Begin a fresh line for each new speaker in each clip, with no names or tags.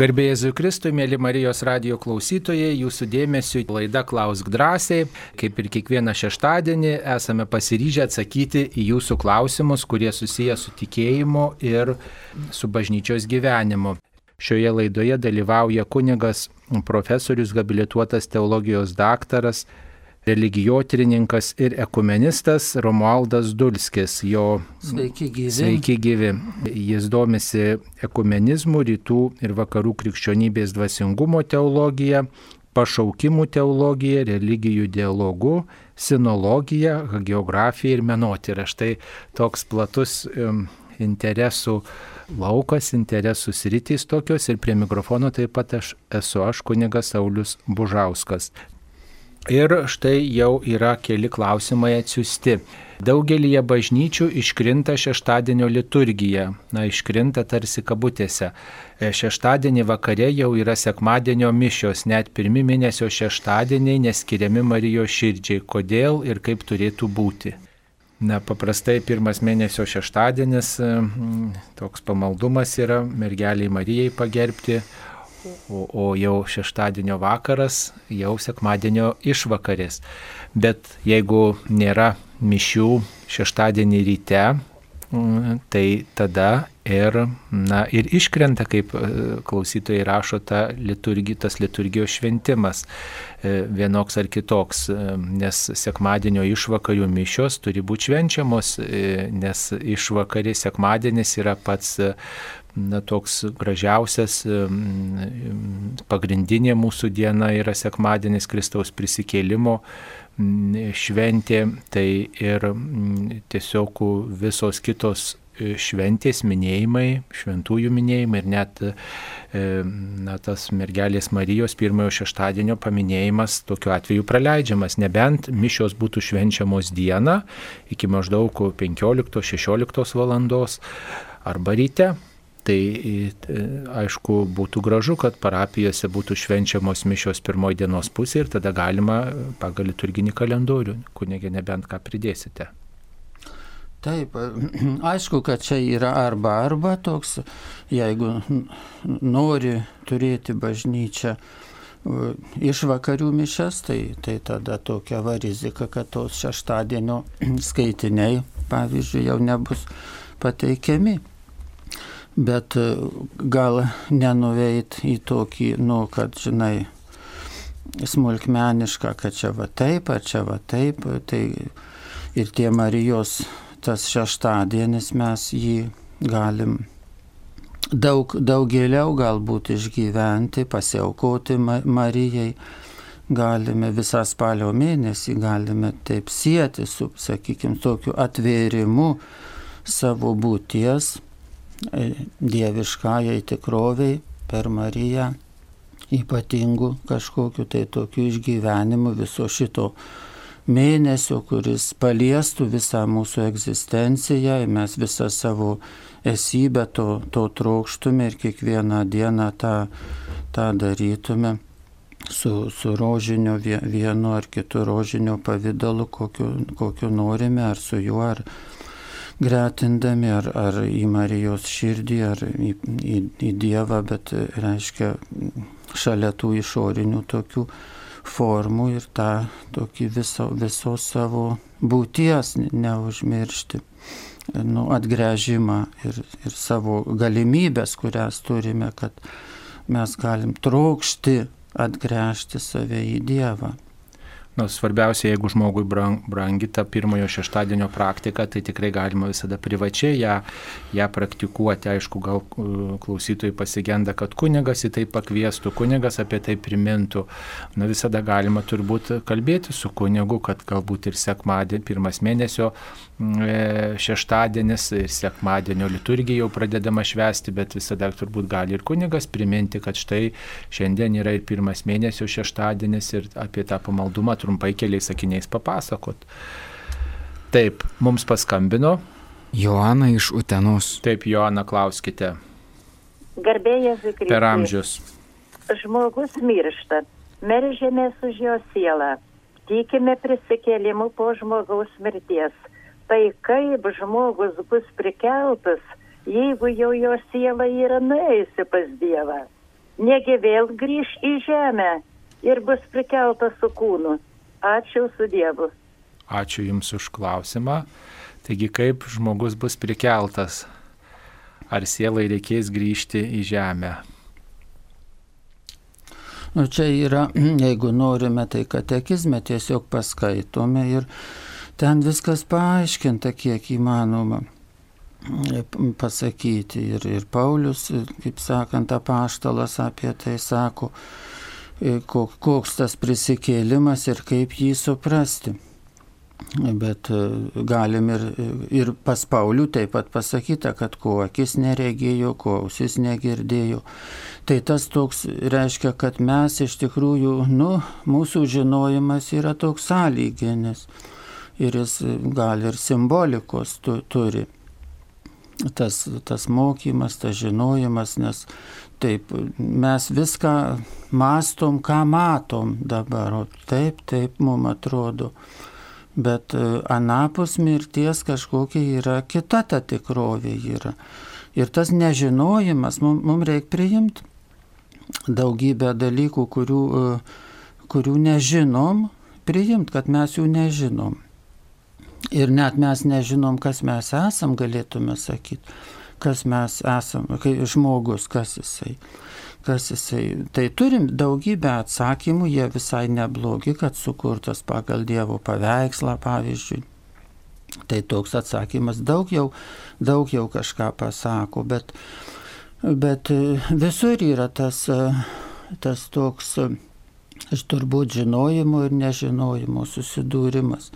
Garbėjai Zujkristui, mėly Marijos radio klausytojai, jūsų dėmesio laida Klausk drąsiai. Kaip ir kiekvieną šeštadienį esame pasiryžę atsakyti į jūsų klausimus, kurie susiję su tikėjimu ir su bažnyčios gyvenimu. Šioje laidoje dalyvauja kunigas profesorius, habilituotas teologijos daktaras religijotrininkas ir ekumenistas Romualdas Dulskis.
Jo, sveiki gyvi.
Sveiki gyvi. Jis domisi ekumenizmu, rytų ir vakarų krikščionybės dvasingumo teologija, pašaukimų teologija, religijų dialogu, sinologija, geografija ir menotyrą. Štai toks platus interesų laukas, interesų sritys tokios ir prie mikrofono taip pat aš esu aš kunigas Saulis Bužauskas. Ir štai jau yra keli klausimai atsiusti. Daugelie bažnyčių iškrinta šeštadienio liturgija. Na, iškrinta tarsi kabutėse. E, šeštadienį vakare jau yra sekmadienio mišios, net pirmi mėnesio šeštadieniai neskiriami Marijos širdžiai. Kodėl ir kaip turėtų būti? Na, paprastai pirmas mėnesio šeštadienis e, toks pamaldumas yra mergeliai Marijai pagerbti, o, o jau šeštadienio vakaras, jau sekmadienio išvakarės. Bet jeigu nėra mišių šeštadienį ryte, mm, tai tada ir, na, ir iškrenta, kaip e, klausytojai rašo, ta liturgi, tas liturgijos šventimas e, vienoks ar kitoks, e, nes sekmadienio išvakarių mišios turi būti švenčiamos, nes išvakarė sekmadienis yra pats na, toks gražiausias, pagrindinė mūsų diena yra sekmadienis Kristaus prisikėlimo šventė, tai ir tiesiog visos kitos e, šventės minėjimai, šventųjų minėjimai ir net e, na, tas mergelės Marijos pirmojo šeštadienio paminėjimas tokiu atveju praleidžiamas, nebent mišios būtų švenčiamos dieną iki maždaug 15-16 valandos arba ryte, Tai e, aišku, būtų gražu, kad parapijose būtų švenčiamos mišios pirmoji dienos pusė ir tada galima pagal liturginį kalendorių, kunigė nebent ką pridėsite.
Taip, aišku, kad čia yra arba arba toks, jeigu nori turėti bažnyčią iš vakarių mišes, tai, tai tada tokia va rizika, kad tos šeštadienio skaitiniai, pavyzdžiui, jau nebus pateikiami bet e, gal nenuveit į tokį, nu, kad, žinai, smulkmenišką, kad čia va taip, ar čia va taip, tai ir tie Marijos tas šeštadienis mes jį galim daug, daug giliau galbūt išgyventi, pasiaukoti Marijai, galime visą spalio mėnesį, galime taip sieti su, sakykime, tokiu atvėrimu savo būties dieviškajai tikroviai per Mariją ypatingų kažkokiu tai tokiu išgyvenimu viso šito mėnesio, kuris paliestų visą mūsų egzistenciją ir mes visą savo esybę to, to trokštume ir kiekvieną dieną tą, tą darytume su, su rožinio vienu ar kitu rožinio pavydalu, kokiu, kokiu norime, ar su juo, ar, gretindami ar, ar į Marijos širdį, ar į, į, į Dievą, bet reiškia šalia tų išorinių tokių formų ir tą tokį viso, visos savo būties neužmiršti. Nu, atgręžimą ir, ir savo galimybės, kurias turime, kad mes galim trokšti atgręžti save į Dievą.
Nu, svarbiausia, jeigu žmogui brangi ta pirmojo šeštadienio praktika, tai tikrai galima visada privačiai ją, ją praktikuoti. Aišku, gal e, klausytojai pasigenda, kad kunigas į tai pakviestų, kunigas apie tai primintų. Na, visada galima turbūt kalbėti su kunigu, kad galbūt ir sekmadienį, pirmas mėnesio šeštadienis ir sekmadienio liturgija jau pradedama švesti, bet visada turbūt gali ir kunigas priminti, kad štai šiandien yra ir pirmas mėnesio šeštadienis ir apie tą pamaldumą trumpai keliais sakiniais papasakot. Taip, mums paskambino.
Joana iš Utenos.
Taip, Joana, klauskite.
Garbėjas Zikritas.
Per amžius.
Žmogus miršta, meržėmės už jo sielą, tikime prisikėlimu po žmogaus mirties tai kaip žmogus bus prikeltas, jeigu jau jo siela yra nuėjusi pas Dievą. negi vėl grįž į žemę ir bus prikeltas su kūnu. Ačiū su Dievu.
Ačiū Jums už klausimą. Taigi kaip žmogus bus prikeltas? Ar sielai reikės grįžti į žemę?
Nu, čia yra, jeigu norime, tai katekizme tiesiog paskaitome ir ten viskas paaiškinta, kiek įmanoma pasakyti. Ir, ir Paulius, kaip sakant, apaštalas apie tai sako, koks tas prisikėlimas ir kaip jį suprasti. Bet e, galim ir, ir pas Paulių taip pat pasakyta, kad ko akis neregėjo, ko ausis negirdėjo. Tai tas toks reiškia, kad mes iš tikrųjų, nu, mūsų žinojimas yra toks sąlyginis ir jis gal ir simbolikos tu, turi. Tas, tas mokymas, tas žinojimas, nes taip mes viską mastom, ką matom dabar, o taip, taip mums atrodo bet e, anapus mirties kažkokia yra kita ta tikrovė yra. Ir tas nežinojimas, mums mum reikia priimti daugybę dalykų, kurių, e, kurių nežinom, priimti, kad mes jų nežinom. Ir net mes nežinom, kas mes esam, galėtume sakyti, kas mes esam, kai žmogus, kas jisai kas jisai. Tai turim daugybę atsakymų, jie visai neblogi, kad sukurtas pagal Dievo paveikslą, pavyzdžiui. Tai toks atsakymas daug jau, daug jau kažką pasako, bet, bet visur yra tas, tas toks iš turbūt žinojimo ir nežinojimo susidūrimas.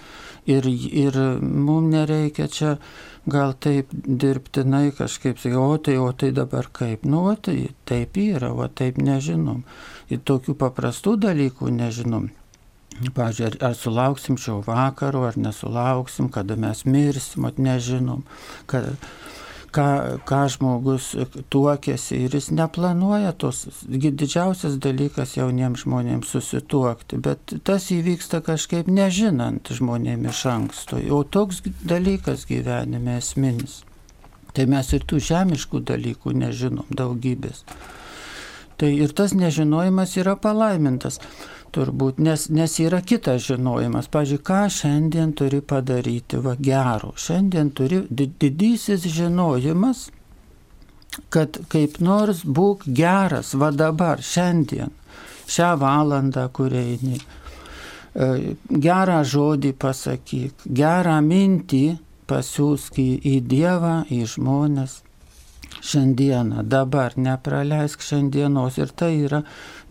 Ir, ir mums nereikia čia gal taip dirbtinai kažkaip, o tai, o tai dabar kaip, nu, o tai taip yra, o taip nežinom. Ir tokių paprastų dalykų nežinom. Pavyzdžiui, ar, ar sulauksim šio vakaro, ar nesulauksim, kada mes mirsim, at nežinom. Kad, ką, ką žmogus tuokėsi ir jis neplanuoja tos. Didžiausias dalykas jauniems žmonėms susituokti, bet tas įvyksta kažkaip nežinant žmonėms iš anksto. O toks dalykas gyvenime esminis. Tai mes ir tų žemiškų dalykų nežinom daugybės. Tai ir tas nežinojimas yra palaimintas turbūt, nes, nes yra kitas žinojimas. Pavyzdžiui, ką šiandien turi padaryti, va gero. Šiandien turi didysis žinojimas, kad kaip nors būk geras, va dabar, šiandien, šią valandą, kur eini. E, gerą žodį pasakyk, gerą mintį pasiūsk į, Dievą, į žmonės šiandieną, dabar, nepraleisk šiandienos. Ir tai yra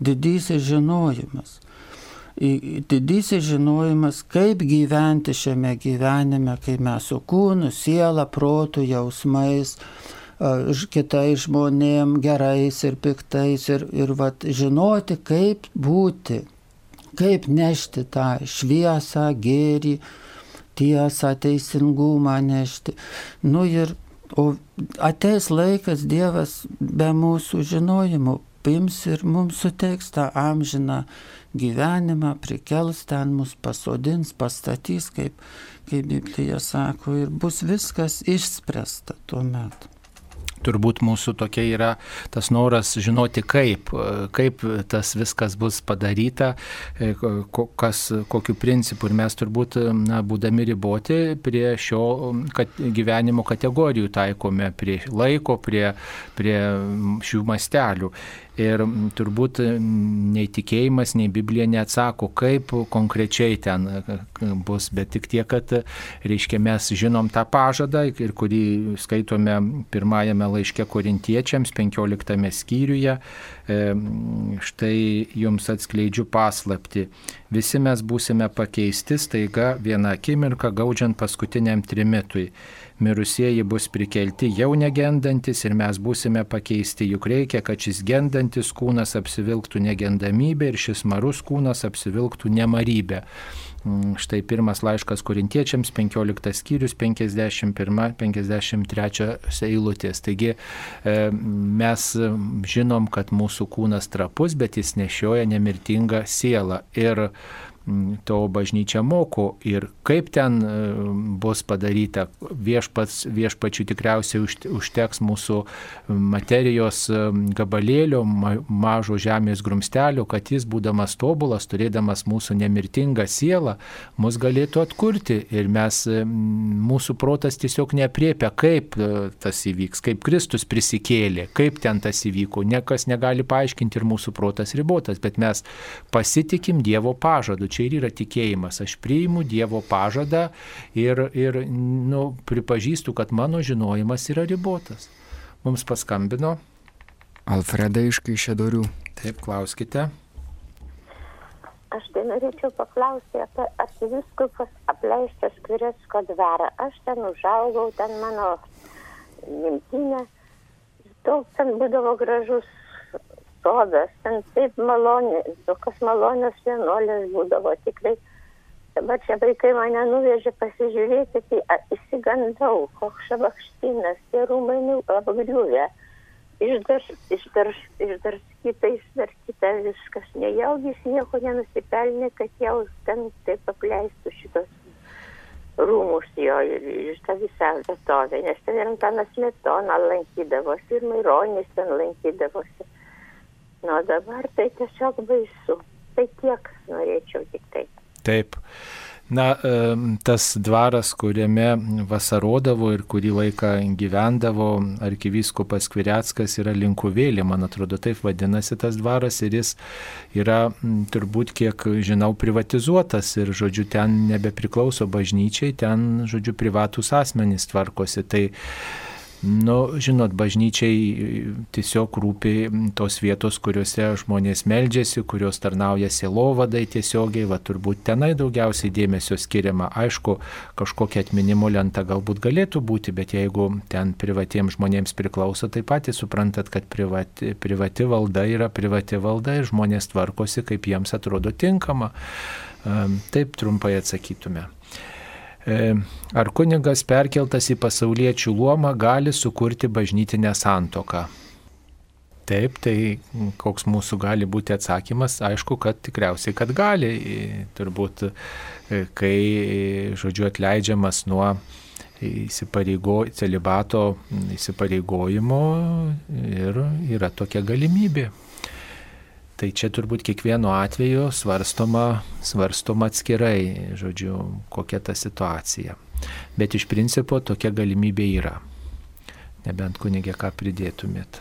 didysis žinojimas didysis žinojimas, kaip gyventi šiame gyvenime, kai mes su kūnu, siela, protu, jausmais, kitais žmonėm, gerais ir piktais ir, ir vat, žinoti, kaip būti, kaip nešti tą šviesą, gėrį, tiesą, teisingumą nešti. Nu ir, o ateis laikas Dievas be mūsų žinojimų pims ir mums suteiks tą amžiną gyvenimą, prikels ten mus, pasodins, pastatys, kaip, kaip Biblija sako, ir bus viskas išspręsta tuo metu
turbūt mūsų tokia yra tas noras žinoti, kaip, kaip tas viskas bus padaryta, kas, kokiu principu. Ir mes turbūt, na, būdami riboti, prie šio kad, gyvenimo kategorijų taikome, prie laiko, prie, prie šių mastelių. Ir turbūt nei tikėjimas, nei Biblija neatsako, kaip konkrečiai ten bus, bet tik tiek, kad, reiškia, mes žinom tą pažadą ir kurį skaitome pirmajame laiške korintiečiams, 15 skyriuje. Štai jums atskleidžiu paslapti. Visi mes būsime pakeisti staiga vieną akimirką, gaudžiant paskutiniam trimitui mirusieji bus prikelti jau negendantis ir mes būsime pakeisti, juk reikia, kad šis gendantis kūnas apsivilktų negendamybę ir šis marus kūnas apsivilktų nemarybę. Mm, štai pirmas laiškas korintiečiams, 15 skyrius, 51-53 eilutės. Taigi e, mes žinom, kad mūsų kūnas trapus, bet jis nešioja nemirtingą sielą. Ir to bažnyčia moko ir kaip ten e, bus padaryta. Viešpats, viešpačių tikriausiai užteks mūsų materijos e, gabalėlio, mažo žemės grumstelio, kad jis, būdamas tobulas, turėdamas mūsų nemirtingą sielą, mus galėtų atkurti ir mes, e, mūsų protas tiesiog nepriepia, kaip tas įvyks, kaip Kristus prisikėlė, kaip ten tas įvyko. Niekas negali paaiškinti ir mūsų protas ribotas, bet mes pasitikim Dievo pažadu čia ir yra tikėjimas. Aš priimu Dievo pažadą ir, ir nu, pripažįstu, kad mano žinojimas yra ribotas. Mums paskambino.
Alfreda iš Kaišėdorių.
Taip, klauskite.
Aš tai norėčiau paklausti apie arkiviskupas apleistas Kviretsko dvarą. Aš ten užaugau, ten mano gimtinė. Daug ten būdavo gražus sodas, ten taip malonė, tokios malonios vienuolės būdavo tikrai. Dabar čia vaikai mane nuvežė pasižiūrėti, tai įsigandau, koks šabakštinas, tie rūmai nu, apgriuvę. Išdars, išdars, išdarkyta viskas. Nejaugis nieko nenusipelnė, kad jau ten taip apleistų šitos rūmus jo ir iš tą visą vietovę, nes ten ir Antanas Metona lankydavosi, ir Maironis ten lankydavosi. Nu, dabar tai tiesiog baisu. Tai tiek norėčiau tik tai.
Taip. Na, tas dvaras, kuriame vasarodavo ir kurį laiką gyvendavo arkivyskupas Kviriackas yra Linkuvėlė, man atrodo, taip vadinasi tas dvaras ir jis yra turbūt, kiek žinau, privatizuotas ir, žodžiu, ten nebepriklauso bažnyčiai, ten, žodžiu, privatus asmenys tvarkosi. Tai Nu, žinot, bažnyčiai tiesiog rūpi tos vietos, kuriuose žmonės meldžiasi, kurios tarnauja sielovadai tiesiogiai, va turbūt tenai daugiausiai dėmesio skiriama. Aišku, kažkokia atminimo lenta galbūt galėtų būti, bet jeigu ten privatiems žmonėms priklauso, tai patys suprantat, kad privati, privati valda yra privati valda ir žmonės tvarkosi, kaip jiems atrodo tinkama. Taip trumpai atsakytume. E, ar kunigas perkeltas į pasauliečių luomą gali sukurti bažnytinę santoką? Taip, tai koks mūsų gali būti atsakymas, aišku, kad tikriausiai, kad gali, turbūt, e, kai, žodžiu, atleidžiamas nuo įsipareigo, celibato įsipareigojimo ir yra tokia galimybė. Tai čia turbūt kiekvieno atveju svarstoma, svarstoma atskirai, žodžiu, kokia ta situacija. Bet iš principo tokia galimybė yra. Nebent kunigė ką pridėtumėt.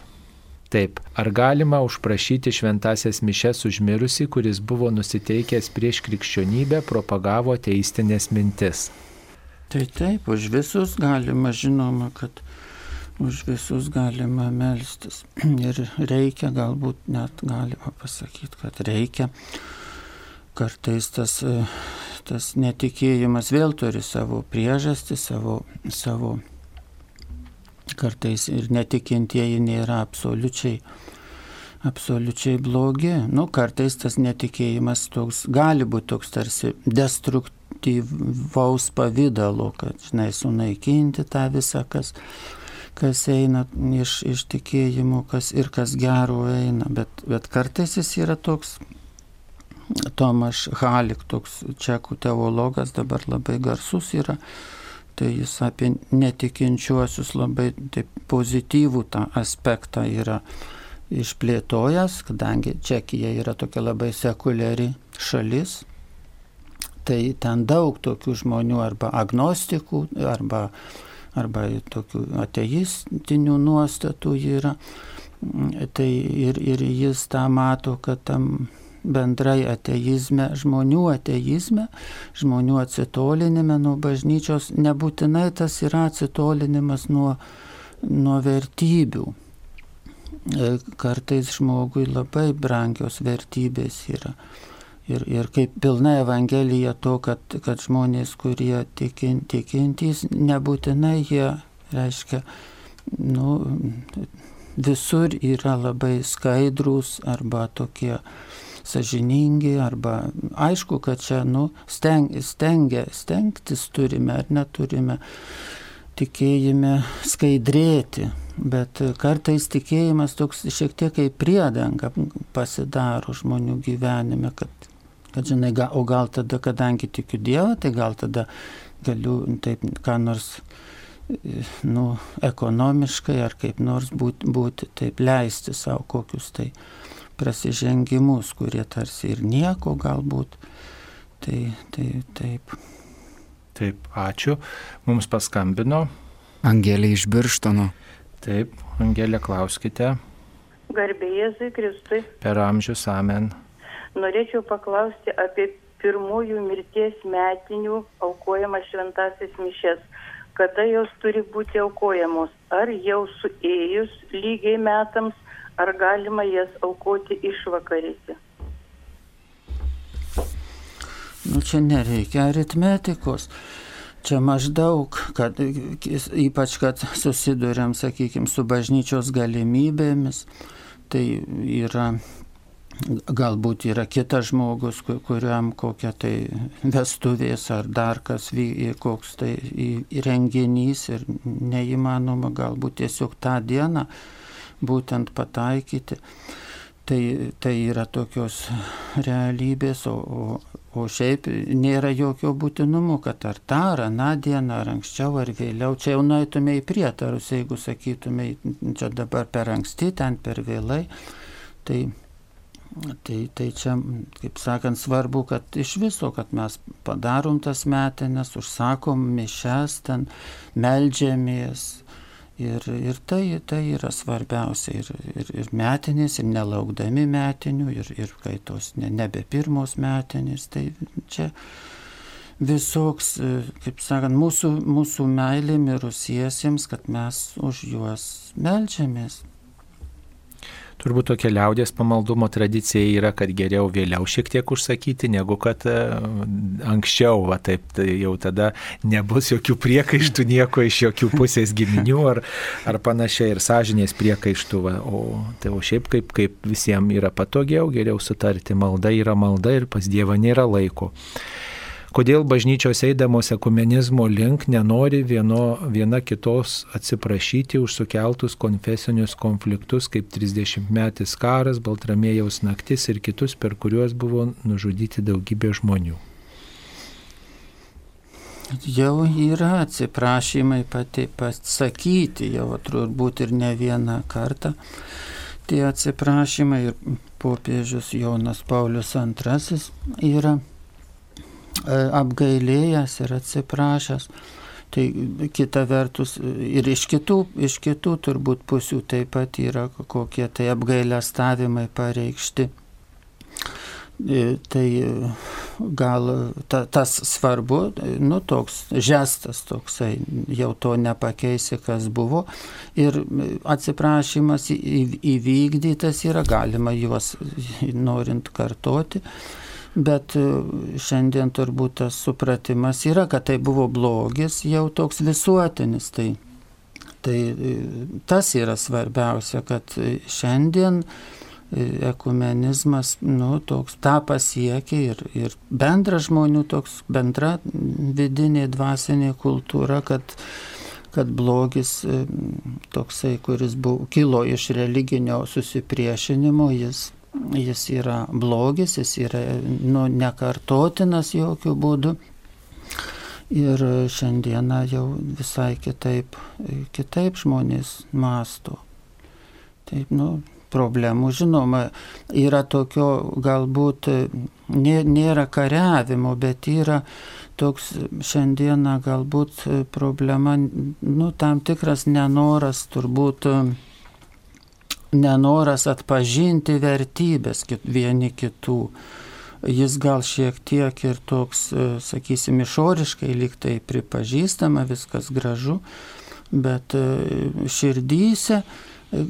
Taip, ar galima užprašyti šventasias mišes užmirusi, kuris buvo nusiteikęs prieš krikščionybę, propagavo teistinės mintis?
Tai taip, už visus galima, žinoma, kad už visus galima melstis. Ir reikia, galbūt net galima pasakyti, kad reikia. Kartais tas, tas netikėjimas vėl turi savo priežastį, savo, savo kartais ir netikintieji nėra absoliučiai, absoliučiai blogi. Nu, kartais tas netikėjimas toks, gali būti toks tarsi destruktyvaus pavydalo, kad, žinai, sunaikinti tą visą, kas kas eina iš, iš tikėjimų, kas ir kas gero eina, bet, bet kartais jis yra toks Tomas Halik, toks čekų teologas, dabar labai garsus yra, tai jis apie netikinčiuosius labai taip, pozityvų tą aspektą yra išplėtojęs, kadangi Čekija yra tokia labai sekuliari šalis, tai ten daug tokių žmonių arba agnostikų, arba arba tokių ateistinių nuostatų yra. Tai ir, ir jis tą mato, kad tam bendrai ateizme, žmonių ateizme, žmonių atsitolinime nuo bažnyčios, nebūtinai tas yra atsitolinimas nuo, nuo vertybių. E, kartais žmogui labai brangios vertybės yra ir, ir kaip pilna Evangelija to, kad, kad žmonės, kurie tikin, tikintys, nebūtinai jie, reiškia, nu, visur yra labai skaidrus arba tokie sažiningi, arba aišku, kad čia, nu, steng, stengia, stengtis turime ar neturime tikėjime skaidrėti, bet kartais tikėjimas toks šiek tiek kaip priedanga pasidaro žmonių gyvenime, kad Kad žinai, ga, o gal tada, kadangi tikiu Dievą, tai gal tada galiu taip ką nors nu, ekonomiškai ar kaip nors būti, būti taip leisti savo kokius tai prasižengimus, kurie tarsi ir nieko galbūt. Tai, tai taip.
Taip, ačiū. Mums paskambino.
Angelė iš Birštono.
Taip, Angelė, klauskite.
Garbė Jėzui Kristui.
Per amžius amen.
Norėčiau paklausti apie pirmųjų mirties metinių aukojamas šventasis mišes. Kada jos turi būti aukojamos? Ar jau suėjus lygiai metams, ar galima jas aukoti išvakarėse?
Nu, čia nereikia aritmetikos. Čia maždaug, kad, ypač kad susidurėm, sakykime, su bažnyčios galimybėmis, tai yra galbūt yra kitas žmogus, kuriam kokia tai vestuvės ar dar kas, koks tai renginys ir neįmanoma galbūt tiesiog tą dieną būtent pataikyti. Tai, tai yra tokios realybės, o, o, o šiaip nėra jokio būtinumo, kad ar tą, ar aną dieną, ar anksčiau, ar vėliau. Čia jau nueitume į prietarus, jeigu sakytume, čia dabar per anksti, ten per vėlai. Tai Tai, tai čia, kaip sakant, svarbu, kad iš viso, kad mes padarom tas metinės, užsakom mišes, ten melžiamės. Ir, ir tai, tai yra svarbiausia. Ir, ir, ir metinės, ir nelaukdami metinių, ir, ir kai tos ne, nebe pirmos metinės. Tai čia visoks, kaip sakant, mūsų, mūsų meilė mirusiesiems, kad mes už juos melžiamės.
Turbūt tokia liaudės pamaldumo tradicija yra, kad geriau vėliau šiek tiek užsakyti, negu kad e, anksčiau, va taip, tai jau tada nebus jokių priekaištų, nieko iš jokių pusės giminių ar, ar panašiai ir sąžinės priekaištų. Va. O, tai o šiaip kaip, kaip visiems yra patogiau, geriau sutarti, malda yra malda ir pas Dievą nėra laiko kodėl bažnyčios eidamos ekumenizmo link nenori vieno, viena kitos atsiprašyti už sukeltus konfesinius konfliktus kaip 30 metis karas, Baltramėjaus naktis ir kitus, per kuriuos buvo nužudyti daugybė žmonių.
Jau yra atsiprašymai pati pasakyti, jau turbūt ir ne vieną kartą. Tie atsiprašymai ir popiežius Jonas Paulius II yra apgailėjęs ir atsiprašęs. Tai kita vertus ir iš kitų, iš kitų turbūt pusių taip pat yra kokie tai apgailestavimai pareikšti. E, tai gal ta, tas svarbu, nu toks žestas toksai, jau to nepakeisi, kas buvo. Ir atsiprašymas įvykdytas yra, galima juos norint kartoti bet e, šiandien turbūt tas supratimas yra, kad tai buvo blogis jau toks visuotinis. Tai, tai e, tas yra svarbiausia, kad šiandien e, ekumenizmas, nu, toks tą pasiekia ir, ir bendra žmonių toks, bendra vidinė dvasinė kultūra, kad kad blogis toksai, kuris buvo, kilo iš religinio susipriešinimo, jis jis yra blogis, jis yra nu, nekartotinas jokių būdų. Ir šiandieną jau visai kitaip, kitaip žmonės masto. Taip, nu, problemų, žinoma, yra tokio galbūt nėra kariavimo, bet yra toks šiandieną galbūt problema, nu, tam tikras nenoras turbūt nenoras atpažinti vertybės vieni kitų. Jis gal šiek tiek ir toks, e, sakysim, išoriškai liktai pripažįstama, viskas gražu, bet e, širdyse e,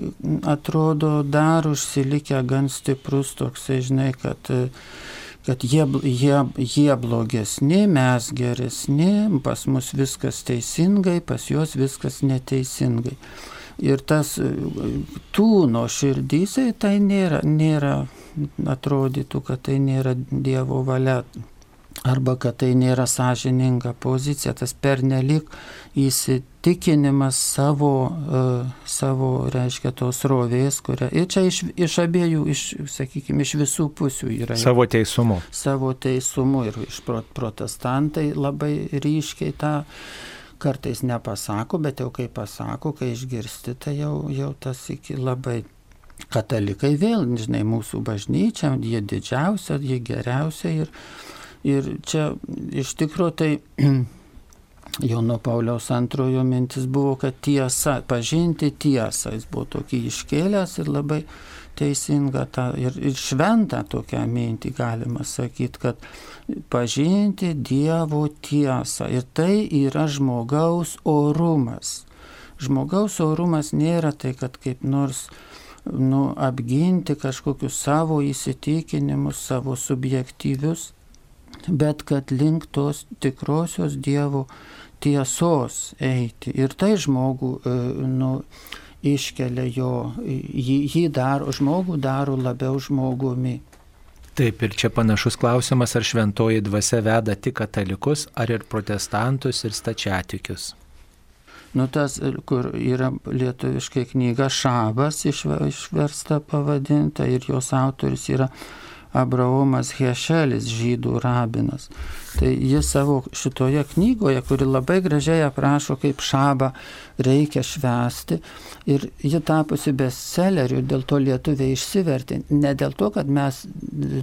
atrodo dar užsilikę gan stiprus toksai, žinai, kad kad jie, jie, jie blogesni, mes geresni, pas mus viskas teisingai, pas juos viskas neteisingai. Ir tas e, tūno širdysai tai nėra, nėra, atrodytų, kad tai nėra Dievo valia arba kad tai nėra sąžininga pozicija, tas pernelik įsitikinimas savo, uh, savo reiškia, tos rovės, kuria. Ir čia iš, iš abiejų, iš, sakykime, iš visų pusių yra.
Savo teisumu.
Savo teisumu ir iš protestantai labai ryškiai tą kartais nepasako, bet jau kai pasako, kai išgirsti, tai jau, jau tas iki labai katalikai vėl, žinai, mūsų bažnyčia, jie didžiausia, jie geriausia ir, ir čia iš tikrųjų tai Jono Pauliaus antrojo mintis buvo, kad tiesa, pažinti tiesą, jis buvo tokį iškėlęs ir labai teisinga tą, ir, ir šventą tokią mintį galima sakyti, kad pažinti Dievo tiesą ir tai yra žmogaus orumas. Žmogaus orumas nėra tai, kad kaip nors nu, apginti kažkokius savo įsitikinimus, savo subjektyvius, bet kad link tos tikrosios Dievo tiesos eiti. Ir tai žmogų e, nu, iškelia jo, jį, jį daro, žmogų daro labiau žmogumi.
Taip, ir čia panašus klausimas, ar šventoji dvasia veda tik katalikus, ar ir protestantus ir stačiatikius.
Nu tas, kur yra lietuviškai knyga Šabas išversta pavadinta ir jos autoris yra Abraomas Hešelis, žydų rabinas. Tai jis savo šitoje knygoje, kuri labai gražiai aprašo, kaip šabą reikia švesti, ir ji tapusi bestselleriu, dėl to lietuviai išsivertė. Ne dėl to, kad mes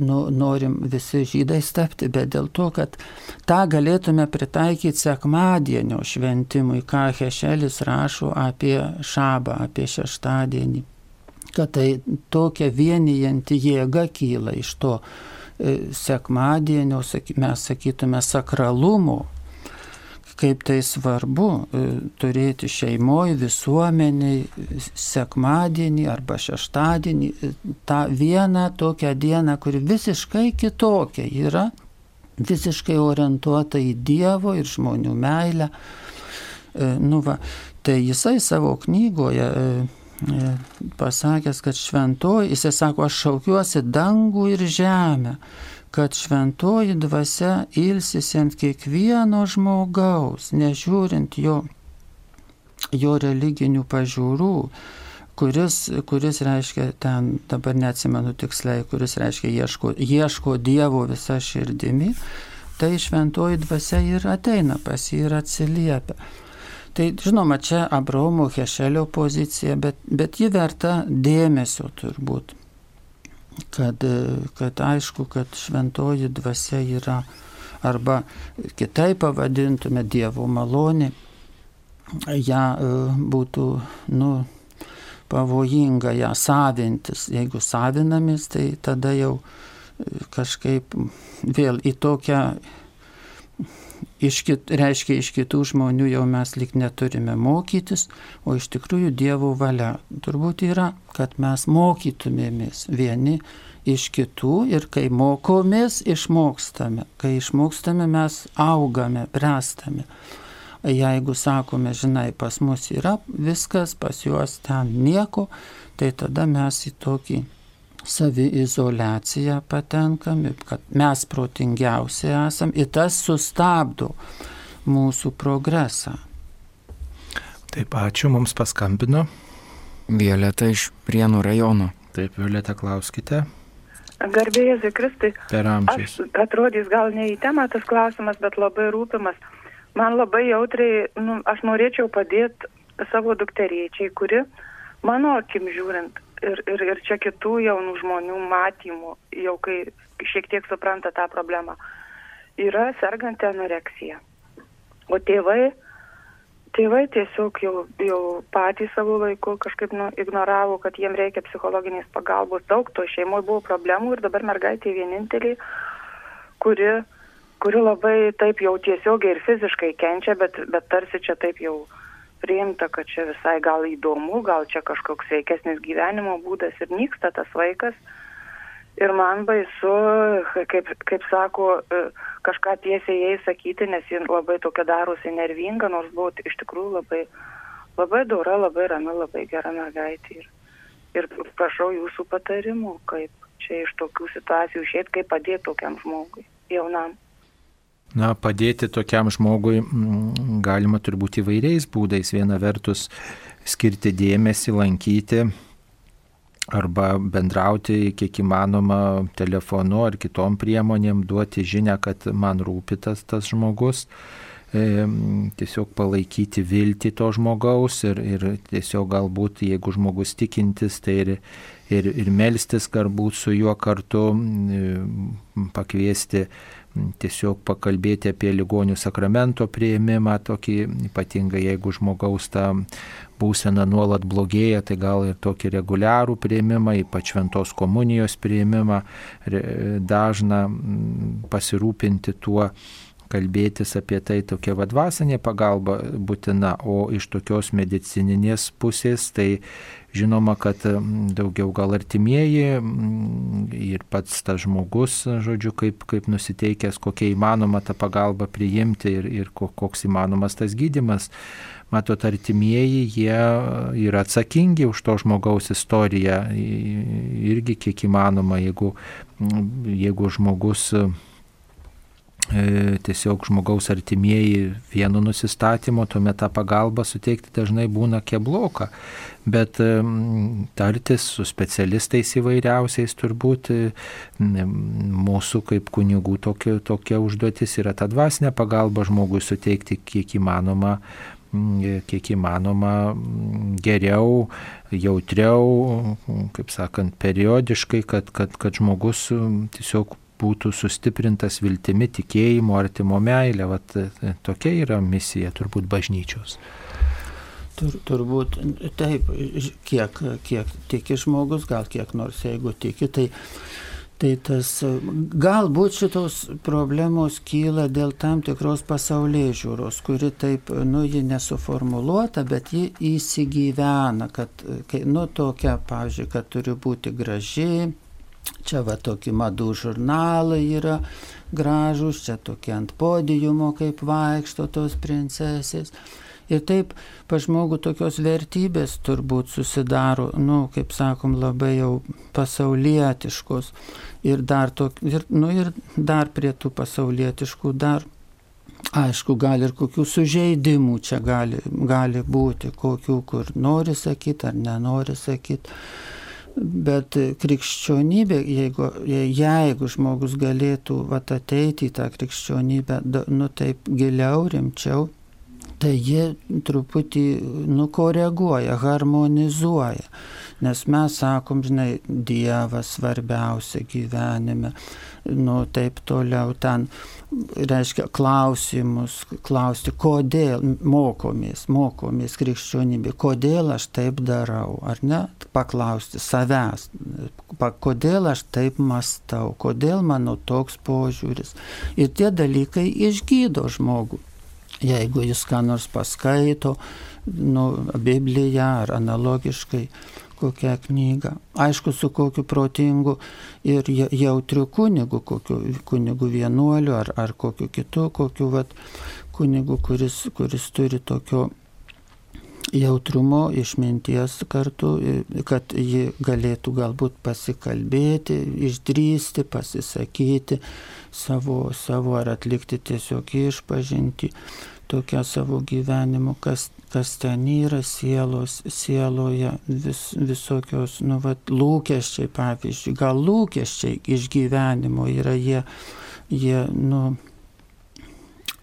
nu, norim visi žydais tapti, bet dėl to, kad tą galėtume pritaikyti sekmadienio šventimui, ką Hešelis rašo apie šabą, apie šeštadienį kad tai tokia vienijanti jėga kyla iš to e, sekmadienio, mes sakytume, sakralumo, kaip tai svarbu e, turėti šeimoje, visuomeniai, sekmadienį arba šeštadienį, e, tą vieną tokią dieną, kuri visiškai kitokia yra, visiškai orientuota į Dievo ir žmonių meilę. Nu va, tai jisai savo knygoje pasakęs, kad šventoji, jisai sako, aš šaukiuosi dangų ir žemę, kad šventoji dvasia ilsisi ant kiekvieno žmogaus, nežiūrint jo, jo religinių pažiūrų, kuris, kuris reiškia, ten dabar neatsimenu tiksliai, kuris reiškia ieško, ieško Dievo visą širdimi, tai šventoji dvasia ir ateina pas jį ir atsiliepia. Tai žinoma, čia Abraomo Hešelio pozicija, bet, bet ji verta dėmesio turbūt. Kad, kad aišku, kad šventoji dvasia yra arba kitaip pavadintume Dievo malonė, ją e, būtų, nu, pavojinga ją savintis. Jeigu savinamis, tai tada jau e, kažkaip vėl į tokią iš kit, reiškia iš kitų žmonių jau mes lik neturime mokytis, o iš tikrųjų Dievo valia turbūt yra, kad mes mokytumėmės vieni iš kitų ir kai mokomės, išmokstame. Kai išmokstame, mes augame, bręstame. Jeigu sakome, žinai, pas mus yra viskas, pas juos ten nieko, tai tada mes į tokį saviizolaciją patenkam, kad mes protingiausi esam ir tas sustabdo mūsų progresą.
Taip, ačiū, mums paskambino.
Violeta iš Prienų rajono.
Taip, Violeta, klauskite.
Garbėjai Zikristai.
Per amžius.
Aš atrodys gal ne į temą tas klausimas, bet labai rūpimas. Man labai jautriai, nu, aš norėčiau padėti savo dukteriečiai, kuri, mano akim žiūrint, ir, ir, ir čia kitų jaunų žmonių matymų, jau kai šiek tiek supranta tą problemą, yra serganti anoreksija. O tėvai, tėvai tiesiog jau, jau patys savo laiku kažkaip nu, ignoravo, kad jiem reikia psichologinės pagalbos. Daug to šeimoje buvo problemų ir dabar mergaitė vienintelė, kuri, kuri labai taip jau tiesiogiai ir fiziškai kenčia, bet, bet tarsi čia taip jau priimta, kad čia visai gal įdomu, gal čia kažkoks sveikesnis gyvenimo būdas ir nyksta tas vaikas. Ir man baisu, kaip, kaip sako, e, kažką tiesiai jai sakyti, nes ji labai tokia darosi nervinga, nors buvo iš tikrųjų labai, labai dora, labai rami, labai gera mergaitė. Ir, ir prašau jūsų patarimų, kaip čia iš tokių situacijų išėti, kaip padėti tokiam žmogui, jaunam.
Na, padėti tokiam žmogui galima turbūt įvairiais būdais. Viena vertus skirti dėmesį, lankyti arba bendrauti kiek įmanoma telefonu ar kitom priemonėm, duoti žinę, kad man rūpi tas, tas žmogus, e, tiesiog palaikyti viltį to žmogaus ir, ir tiesiog galbūt, jeigu žmogus tikintis, tai ir, ir, ir melstis galbūt su juo kartu, e, pakviesti tiesiog pakalbėti apie ligonių sakramento prieimimą, tokį ypatingai jeigu žmogaus ta būsena nuolat blogėja, tai gal ir tokį reguliarų prieimimą, ypač šventos komunijos prieimimą, dažna pasirūpinti tuo, kalbėtis apie tai tokia vadvasinė pagalba būtina, o iš tokios medicininės pusės tai Žinoma, kad daugiau gal artimieji ir pats tas žmogus, žodžiu, kaip, kaip nusiteikęs, kokia įmanoma ta pagalba priimti ir, ir koks įmanomas tas gydimas. Matot, artimieji, jie yra atsakingi už to žmogaus istoriją irgi kiek įmanoma, jeigu, jeigu žmogus tiesiog žmogaus artimieji vienu nusistatymu, tuomet tą pagalbą suteikti dažnai būna kebloka. Bet tartis su specialistais įvairiausiais turbūt mūsų kaip kunigų tokia, tokia užduotis yra ta dvasinė pagalba žmogui suteikti kiek įmanoma kiek įmanoma geriau, jautriau, kaip sakant, periodiškai, kad, kad, kad žmogus tiesiog būtų sustiprintas viltimi, tikėjimu, artimo meilė. Vat, e, tokia yra misija turbūt bažnyčios.
Tur, turbūt taip, kiek, kiek tiki žmogus, gal kiek nors jeigu tiki, tai, tai tas galbūt šitos problemos kyla dėl tam tikros pasaulyje žiūros, kuri taip, nu, ji nesuformuluota, bet ji įsigyvena, kad, nu, tokia, pavyzdžiui, kad turi būti graži, Čia va tokie madų žurnalai yra gražus, čia tokie ant podijumo kaip vaikšto tos princesės. Ir taip pa žmogų tokios vertybės turbūt susidaro, nu, kaip sakom, labai jau pasaulietiškos. Ir dar, tok, ir, nu, ir dar prie tų pasaulietiškų dar, aišku, gali ir kokių sužeidimų čia gali, gali būti, kokių, kur nori sakyti ar nenori sakyti. Bet krikščionybė, jeigu, jeigu žmogus galėtų vat, ateiti į tą krikščionybę, nu taip giliau, rimčiau, tai jie truputį nukoreguoja, harmonizuoja. Nes mes sakom, žinai, Dievas svarbiausia gyvenime, nu taip toliau ten reiškia klausimus, klausti, kodėl mokomės, mokomės krikščionybė, kodėl aš taip darau, ar ne, paklausti savęs, kodėl aš taip mastau, kodėl mano toks požiūris. Ir tie dalykai išgydo žmogų. Jeigu jis ką nors paskaito, nu, Bibliją ar analogiškai, kokią knygą. Aišku, su kokiu protingu ir jautriu kunigu, kokiu kunigu vienuoliu ar, ar kokiu kitu, kokiu vat, kunigu, kuris, kuris turi tokio jautrumo, išminties kartu, kad ji galėtų galbūt pasikalbėti, išdrysti, pasisakyti savo, savo ar atlikti tiesiog išpažinti tokią savo gyvenimu, kas, kas ten yra sielos, sieloje, vis, visokios, nu, vat, lūkesčiai, pavyzdžiui, gal lūkesčiai iš gyvenimo yra jie, jie, nu,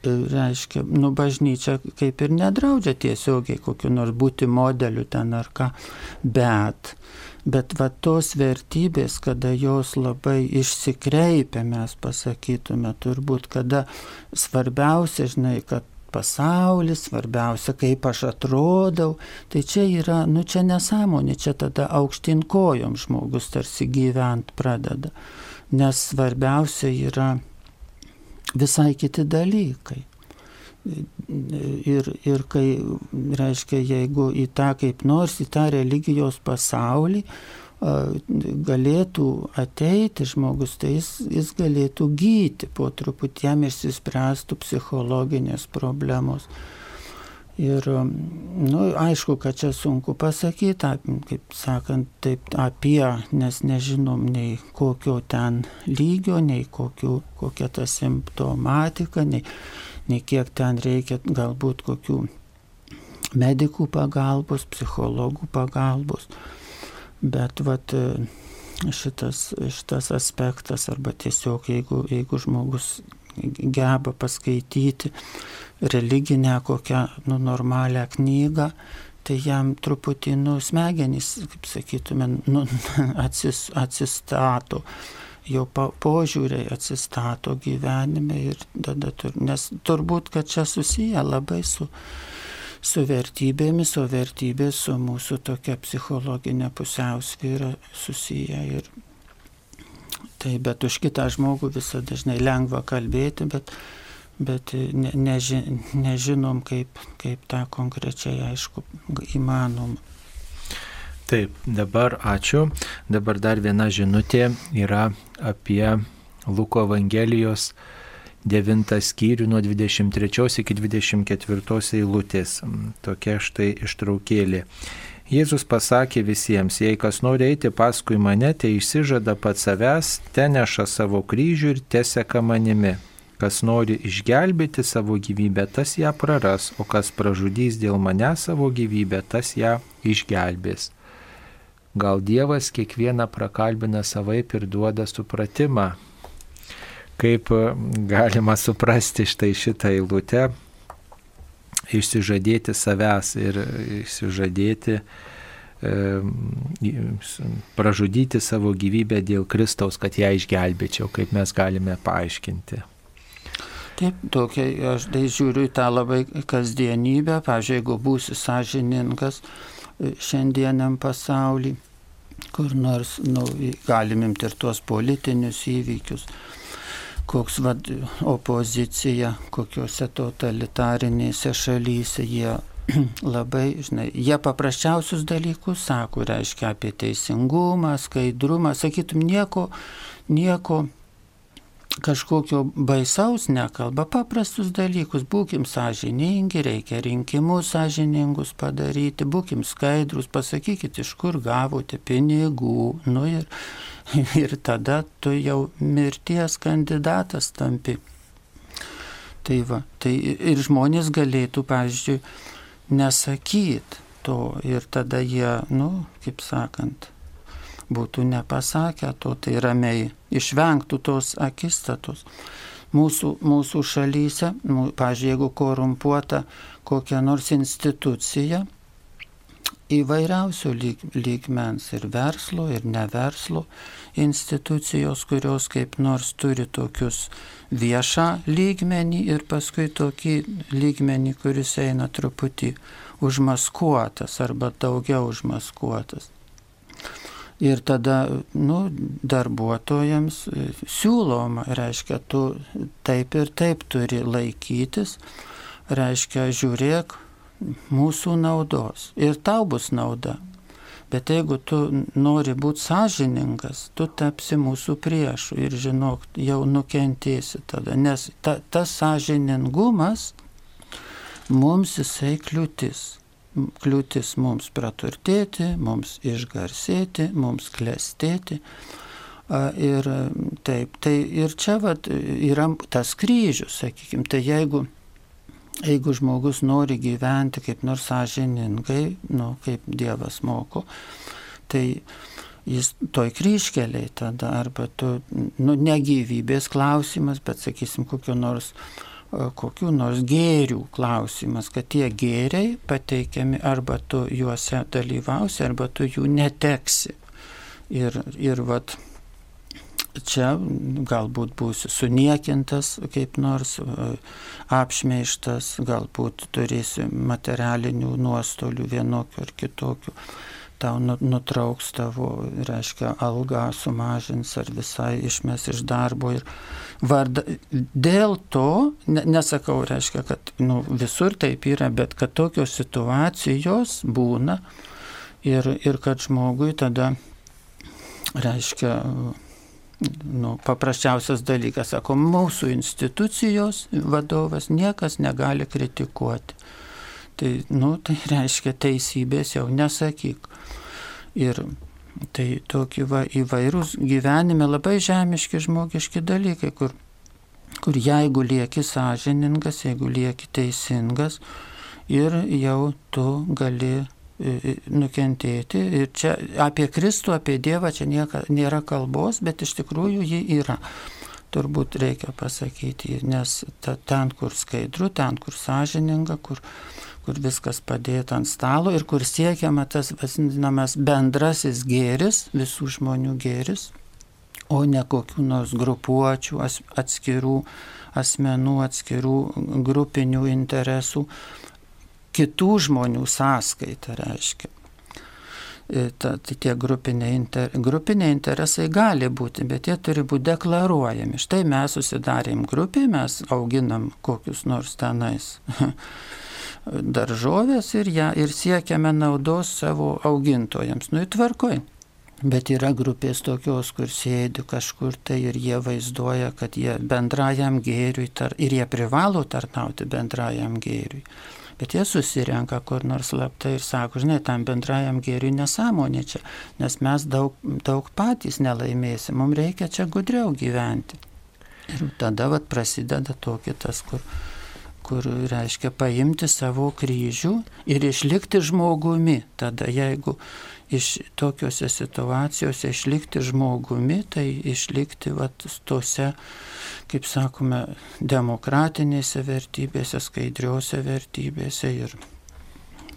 reiškia, nu, bažnyčia kaip ir nedraudžia tiesiogiai kokiu nors būti modeliu ten ar ką, bet, bet va tos vertybės, kada jos labai išsikreipia, mes pasakytume, turbūt, kada svarbiausia, žinai, kad pasaulis, svarbiausia, kaip aš atrodau. Tai čia yra, nu čia nesąmonė, čia tada aukštin kojom žmogus tarsi gyvent pradeda. Nes svarbiausia yra visai kiti dalykai. Ir, ir kai, reiškia, jeigu į tą kaip nors, į tą religijos pasaulį, galėtų ateiti žmogus, tai jis, jis galėtų gyti, po truputį jam išsispręstų psichologinės problemos. Ir, nu, aišku, kad čia sunku pasakyti, kaip sakant, taip apie, nes nežinom nei kokio ten lygio, nei kokio, kokia ta simptomatika, nei, nei kiek ten reikia galbūt kokių medikų pagalbos, psichologų pagalbos. Bet vat, šitas, šitas aspektas arba tiesiog jeigu, jeigu žmogus geba paskaityti religinę kokią nu, normalią knygą, tai jam truputį nu, smegenys, kaip sakytume, nu, atsis, atsistato, jo požiūriai atsistato gyvenime ir tada, tur, nes turbūt, kad čia susiję labai su, su vertybėmis, o vertybės su mūsų tokia psichologinė pusiausvyrą susiję ir tai, bet už kitą žmogų visą dažnai lengva kalbėti, bet bet ne, neži, nežinom, kaip, kaip tą konkrečiai, aišku, įmanoma.
Taip, dabar ačiū. Dabar dar viena žinutė yra apie Luko Evangelijos 9 skyrių nuo 23 iki 24 eilutės. Tokia štai ištraukėlė. Jėzus pasakė visiems, jei kas nori eiti paskui mane, tai išsižada pats savęs, te neša savo kryžių ir teseka manimi. Kas nori išgelbėti savo gyvybę, tas ją praras, o kas pražudys dėl mane savo gyvybę, tas ją išgelbės. Gal Dievas kiekvieną prakalbina savaip ir duoda supratimą, kaip galima suprasti štai šitą eilutę, išsižadėti savęs ir išsižadėti, pražudyti savo gyvybę dėl Kristaus, kad ją išgelbėčiau, kaip mes galime paaiškinti.
Taip, tokia, aš tai žiūriu į tą labai kasdienybę, pažiūrėjau, jeigu būsi sąžininkas e, šiandieniam pasaulį, kur nors, nu, galim imti ir tuos politinius įvykius, koks vad opozicija, kokiuose totalitarinėse šalyse jie labai, žinai, jie paprasčiausius dalykus sako, reiškia apie teisingumą, skaidrumą, sakytum, nieko, nieko kažkokio baisaus nekalba, paprastus dalykus, būkim sąžiningi, reikia rinkimus sąžiningus padaryti, būkim skaidrus, pasakykit, iš kur gavote pinigų, nu ir, ir tada tu jau mirties kandidatas tampi. Tai va, tai ir žmonės galėtų, pavyzdžiui, nesakyti to ir tada jie, nu, kaip sakant, būtų nepasakę to, tai ramiai išvengtų tos akistatos. Mūsų, mūsų šalyse, nu, pažiūrėjau, jeigu korumpuota kokia nors institucija, įvairiausių lyg, lygmens ir verslo, ir neverslo institucijos, kurios kaip nors turi tokius viešą lygmenį ir paskui tokį lygmenį, kuris eina truputį užmaskuotas arba daugiau užmaskuotas. Ir tada nu, darbuotojams e, siūloma, reiškia, tu taip ir taip turi laikytis, reiškia, žiūrėk mūsų naudos ir tau bus nauda. Bet jeigu tu nori būti sąžiningas, tu tapsi mūsų priešų ir žinok, jau nukentėsi tada, nes ta, tas sąžiningumas mums jisai kliūtis kliūtis mums praturtėti, mums išgarsėti, mums klestėti. Ir taip, tai ir čia vat, yra tas kryžius, sakykime, tai jeigu, jeigu žmogus nori gyventi kaip nors sąžiningai, nu, kaip Dievas moko, tai jis toj kryškeliai tada, arba tu, nu, ne gyvybės klausimas, bet, sakysim, kokio nors uh, kokių nors gėrių klausimas, kad tie gėriai pateikiami arba tu juose dalyvausi, arba tu jų neteksi. Ir, ir vat, čia galbūt būsi suniekintas kaip nors, apšmeištas, galbūt turėsi materialinių nuostolių vienokių ar kitokių tau nu, nutrauks tavo, reiškia, algą sumažins ar visai išmes iš darbo. Ir varda, dėl to, ne, nesakau, reiškia, kad nu, visur taip yra, bet kad tokios situacijos būna ir, ir kad žmogui tada, reiškia, nu, paprasčiausias dalykas, sako, mūsų institucijos vadovas niekas negali kritikuoti Tai, nu, tai reiškia teisybės jau nesakyk. Ir tai tokie va, įvairūs gyvenime labai žemiški žmogiški dalykai, kur, kur jeigu lieki sąžiningas, jeigu lieki teisingas ir jau tu gali nukentėti. Ir čia apie Kristų, apie Dievą čia nieka, nėra kalbos, bet iš tikrųjų ji yra turbūt reikia pasakyti, nes ta, ten, kur skaidru, ten, kur sąžininga, kur, kur viskas padėta ant stalo ir kur siekiama tas vadinamas bendrasis gėris, visų žmonių gėris, o ne kokių nors grupuočių, atskirų asmenų, atskirų grupinių interesų, kitų žmonių sąskaita reiškia. E, ta, tai tie grupiniai, inter, grupiniai interesai gali būti, bet jie turi būti deklaruojami. Štai mes susidarėm grupį, mes auginam kokius nors tenais daržovės ir, ja, ir siekiame naudos savo augintojams. Nu, įtvarkoj. Bet yra grupės tokios, kur sėdi kažkur tai ir jie vaizduoja, kad jie bendrajam gėriui tar, ir jie privalo tarnauti bendrajam gėriui. Bet jie susirenka kur nors slaptai ir sako, žinai, tam bendrajam gėriui nesąmonė čia, nes mes daug, daug patys nelaimėsim, mums reikia čia gudriau gyventi. Ir tada vat prasideda tokitas, kur kur reiškia paimti savo kryžių ir išlikti žmogumi. Tada jeigu iš tokiuose situacijose išlikti žmogumi, tai išlikti vat, tose, kaip sakome, demokratinėse vertybėse, skaidriuose vertybėse ir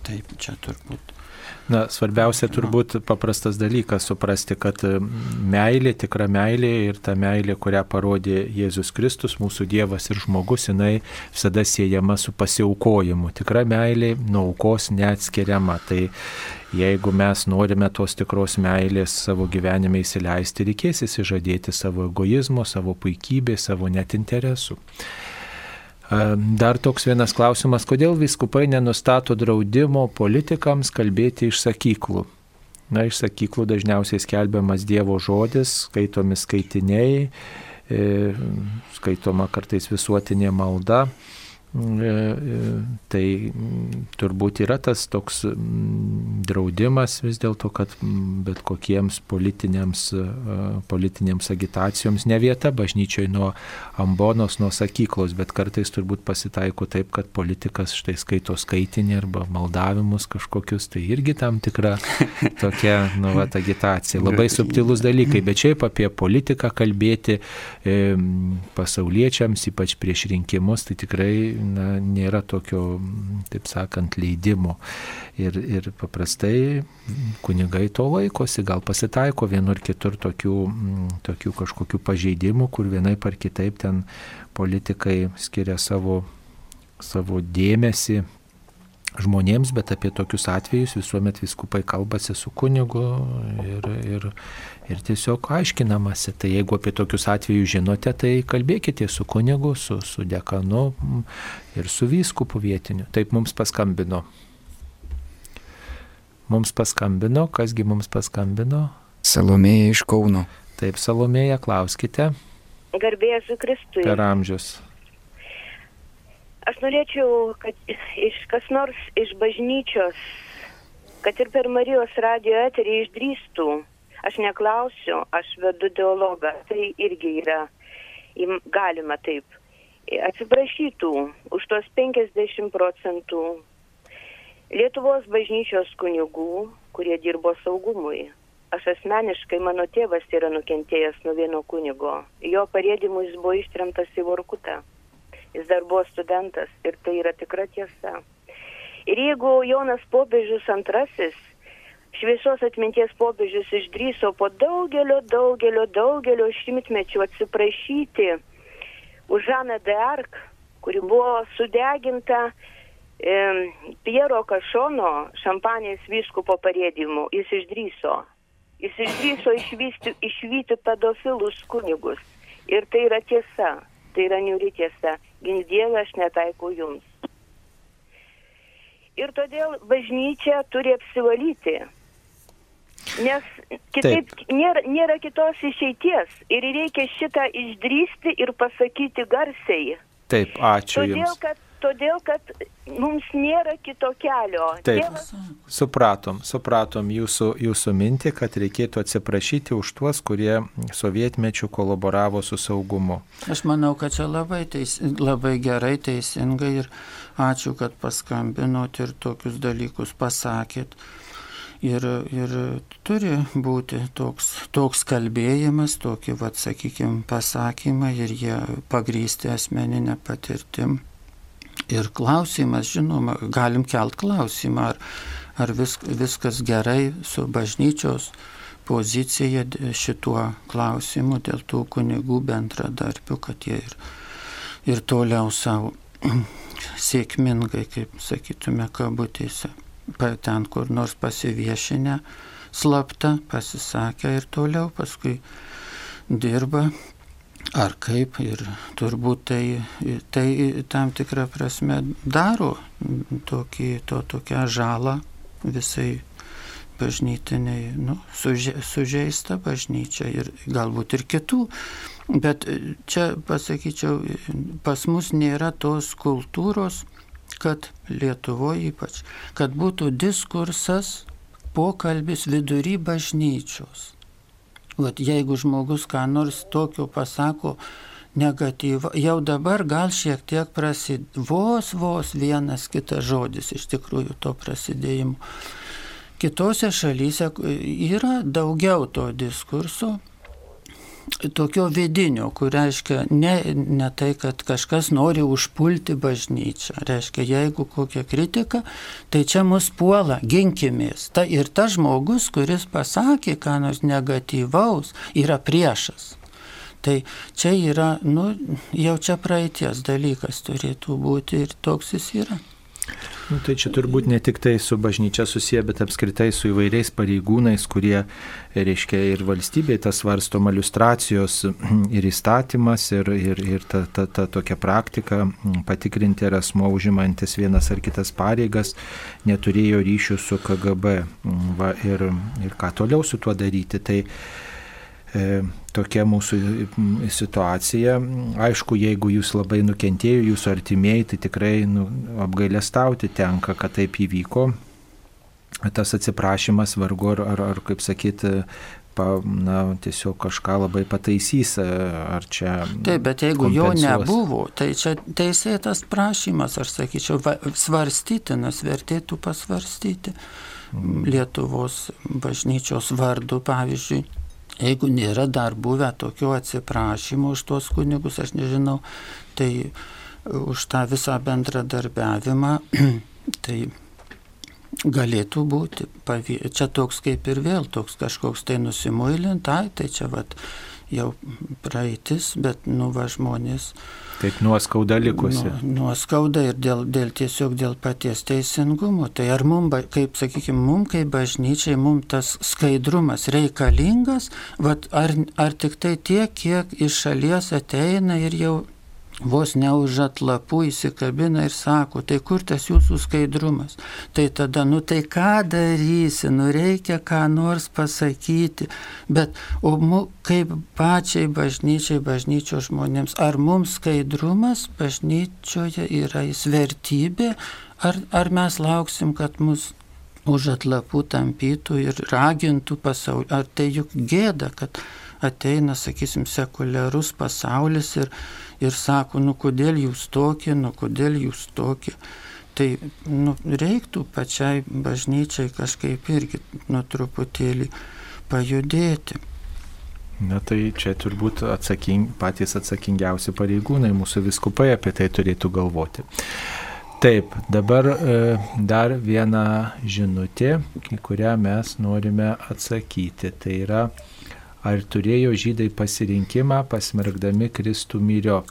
taip čia turbūt
Na, svarbiausia turbūt paprastas dalykas suprasti, kad e, meilė, tikra meilė ir ta meilė, kurią parodė Jėzus Kristus, mūsų Dievas ir žmogus, jinai visada siejama su pasiaukojimu. Tikra meilė nuo aukos neatskiriama. Tai jeigu mes norime tos tikros meilės savo gyvenime įsileisti, reikės įsižadėti savo egoizmo, savo puikybės, savo net interesų. Dar toks vienas klausimas, kodėl viskupai nenustato draudimo politikams kalbėti iš sakyklų? Na, iš sakyklų dažniausiai skelbiamas Dievo žodis, skaitomi skaitiniai, e, skaitoma kartais visuotinė malda. E, e, tai turbūt yra tas toks draudimas vis dėlto, kad bet kokiems politiniams, e, politinėms agitacijoms ne vieta bažnyčioje nuo ambonos, nuo sakyklos, bet kartais turbūt pasitaiko taip, kad politikas štai skaito skaitinį arba maldavimus kažkokius, tai irgi tam tikra tokia nu, vat, agitacija. Labai subtilus dalykai, bet šiaip apie politiką kalbėti e, pasauliečiams, ypač prieš rinkimus, tai tikrai na, nėra tokio, taip sakant, leidimo. Ir, ir paprastai kunigai to laikosi, gal pasitaiko vienur kitur tokių, tokių kažkokių pažeidimų, kur vienai par kitaip ten politikai skiria savo, savo dėmesį žmonėms, bet apie tokius atvejus visuomet viskupai kalbasi su kunigu ir, ir, ir tiesiog aiškinamasi. Tai jeigu apie tokius atvejus žinote, tai kalbėkite su kunigu, su, su dekanu ir su vyskupu vietiniu. Taip mums paskambino. Mums paskambino, kasgi mums paskambino?
Salomėja iš Kauno.
Taip, Salomėja, klauskite.
Garbėsiu Kristui.
Per amžius.
Aš norėčiau, kad iš kas nors iš bažnyčios, kad ir per Marijos radio eterį išdrįstų. Aš neklausiu, aš vedu dialogą. Tai irgi yra galima taip. Atsiprašytų už tos 50 procentų Lietuvos bažnyčios kunigų, kurie dirbo saugumui. Aš asmeniškai, mano tėvas yra nukentėjęs nuo vieno kunigo. Jo parėdimu jis buvo ištremtas į Vorkutą jis dar buvo studentas ir tai yra tikra tiesa. Ir jeigu Jonas Popiežius antrasis, šviesos atminties popiežius išdryso po daugelio, daugelio, daugelio šimtmečių atsiprašyti už Žaną de Ark, kuri buvo sudeginta e, Piero Kašono šampanės vyskupo parėdimu, jis išdryso. Jis išdryso išvysti, išvyti pedofilus kunigus. Ir tai yra tiesa, tai yra niuri tiesa gink Dievą aš netaikau jums. Ir todėl bažnyčia turi apsivalyti. Nes kitaip Taip. nėra, nėra kitos išeities ir reikia šitą išdrysti ir pasakyti garsiai.
Taip, ačiū.
Todėl,
jums.
kad todėl, kad mums nėra kito kelio.
Taip.
Dievas
Supratom, supratom jūsų, jūsų mintį, kad reikėtų atsiprašyti už tuos, kurie sovietmečių kolaboravo su saugumu.
Aš manau, kad čia labai, teis, labai gerai, teisingai ir ačiū, kad paskambinot ir tokius dalykus pasakėt. Ir, ir turi būti toks, toks kalbėjimas, tokie, vad, sakykime, pasakymai ir jie pagrysti asmeninę patirtim. Ir klausimas, žinoma, galim kelt klausimą, ar, ar vis, viskas gerai su bažnyčios pozicija šituo klausimu dėl tų kunigų bendradarbių, kad jie ir, ir toliau savo sėkmingai, kaip sakytume, kabutėse, ten kur nors pasiviešinę slapta, pasisakė ir toliau paskui dirba. Ar kaip ir turbūt tai, tai tam tikrą prasme daro tokį, to, tokią žalą visai bažnytiniai, nu, suže, sužeista bažnyčia ir galbūt ir kitų. Bet čia pasakyčiau, pas mus nėra tos kultūros, kad Lietuvoje ypač, kad būtų diskursas, pokalbis vidury bažnyčios. Vat jeigu žmogus ką nors tokio pasako negatyvą, jau dabar gal šiek tiek prasid, vos vos vienas kitas žodis iš tikrųjų to prasidėjimo. Kitose šalyse yra daugiau to diskurso, tokio vidinio, kur reiškia ne, ne tai, kad kažkas nori užpulti bažnyčią. Reiškia, jeigu kokia kritika, tai čia mus puola, ginkimės. Ta, ir tas žmogus, kuris pasakė, ką nors negatyvaus, yra priešas. Tai čia yra, nu, jau čia praeities dalykas turėtų būti ir toks jis yra.
Nu, tai čia turbūt ne tik tai su bažnyčia susiję, bet apskritai su įvairiais pareigūnais, kurie, reiškia, ir valstybėje tas varstoma iliustracijos ir įstatymas, ir, ir, ir ta, ta, ta tokia praktika patikrinti, ar asmo užimantis vienas ar kitas pareigas neturėjo ryšių su KGB Va, ir, ir ką toliau su tuo daryti. Tai, tokia mūsų situacija. Aišku, jeigu jūs labai nukentėjo, jūsų artimieji, tai tikrai nu, apgailestauti tenka, kad taip įvyko. Tas atsiprašymas vargu ar, ar, ar kaip sakyti, pa, na, tiesiog kažką labai pataisys, ar čia.
Taip, bet jeigu jo
kompensuos.
nebuvo, tai čia teisėtas prašymas, aš sakyčiau, va- svarstytinas, vertėtų pasvarstyti Lietuvos bažnyčios vardu, pavyzdžiui. Jeigu nėra dar buvę tokio atsiprašymo už tuos kunigus, aš nežinau, tai už tą visą bendradarbiavimą, tai galėtų būti. Čia toks kaip ir vėl, toks kažkoks tai nusimuilintai, tai čia vat jau praeitis, bet nu va žmonės
Taip nuoskauda likusi.
Nu, nuoskauda ir dėl, dėl tiesiog dėl paties teisingumo. Tai ar mums, kaip sakykime, mums kaip bažnyčiai, mums tas skaidrumas reikalingas, vat, ar, ar tik tai tiek, kiek iš šalies ateina ir jau vos ne už atlapų įsikabina ir sako, tai kur tas jūsų skaidrumas? Tai tada, nu tai ką darysi, nu reikia ką nors pasakyti, bet o mu, kaip pačiai bažnyčiai, bažnyčios žmonėms, ar mums skaidrumas bažnyčioje yra jis vertybė, ar, ar mes lauksim, kad mus už atlapų tampytų ir ragintų pasaulį, ar tai juk gėda, kad ateina, sakysim, sekuliarus pasaulis ir, ir sako, nu kodėl jūs tokie, nu kodėl jūs tokie. Tai nu, reiktų pačiai bažnyčiai kažkaip irgi nu truputėlį pajudėti.
Na tai čia turbūt atsaking, patys atsakingiausi pareigūnai, mūsų viskupai apie tai turėtų galvoti. Taip, dabar e, dar viena žinutė, į kurią mes norime atsakyti. Tai yra, ar turėjo žydai pasirinkimą pasmergdami Kristų myriop,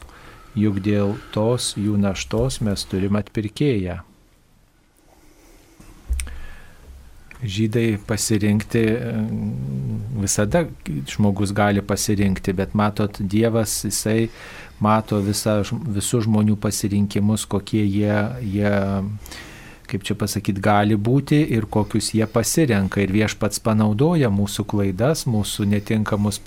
juk dėl tos jų naštos mes turim atpirkėją. Žydai pasirinkti, visada žmogus gali pasirinkti, bet matot, Dievas, jisai mato visa, visų žmonių pasirinkimus, kokie jie, jie kaip čia pasakyti, gali būti ir kokius jie pasirenka. Ir viešpats panaudoja mūsų klaidas, mūsų netinkamus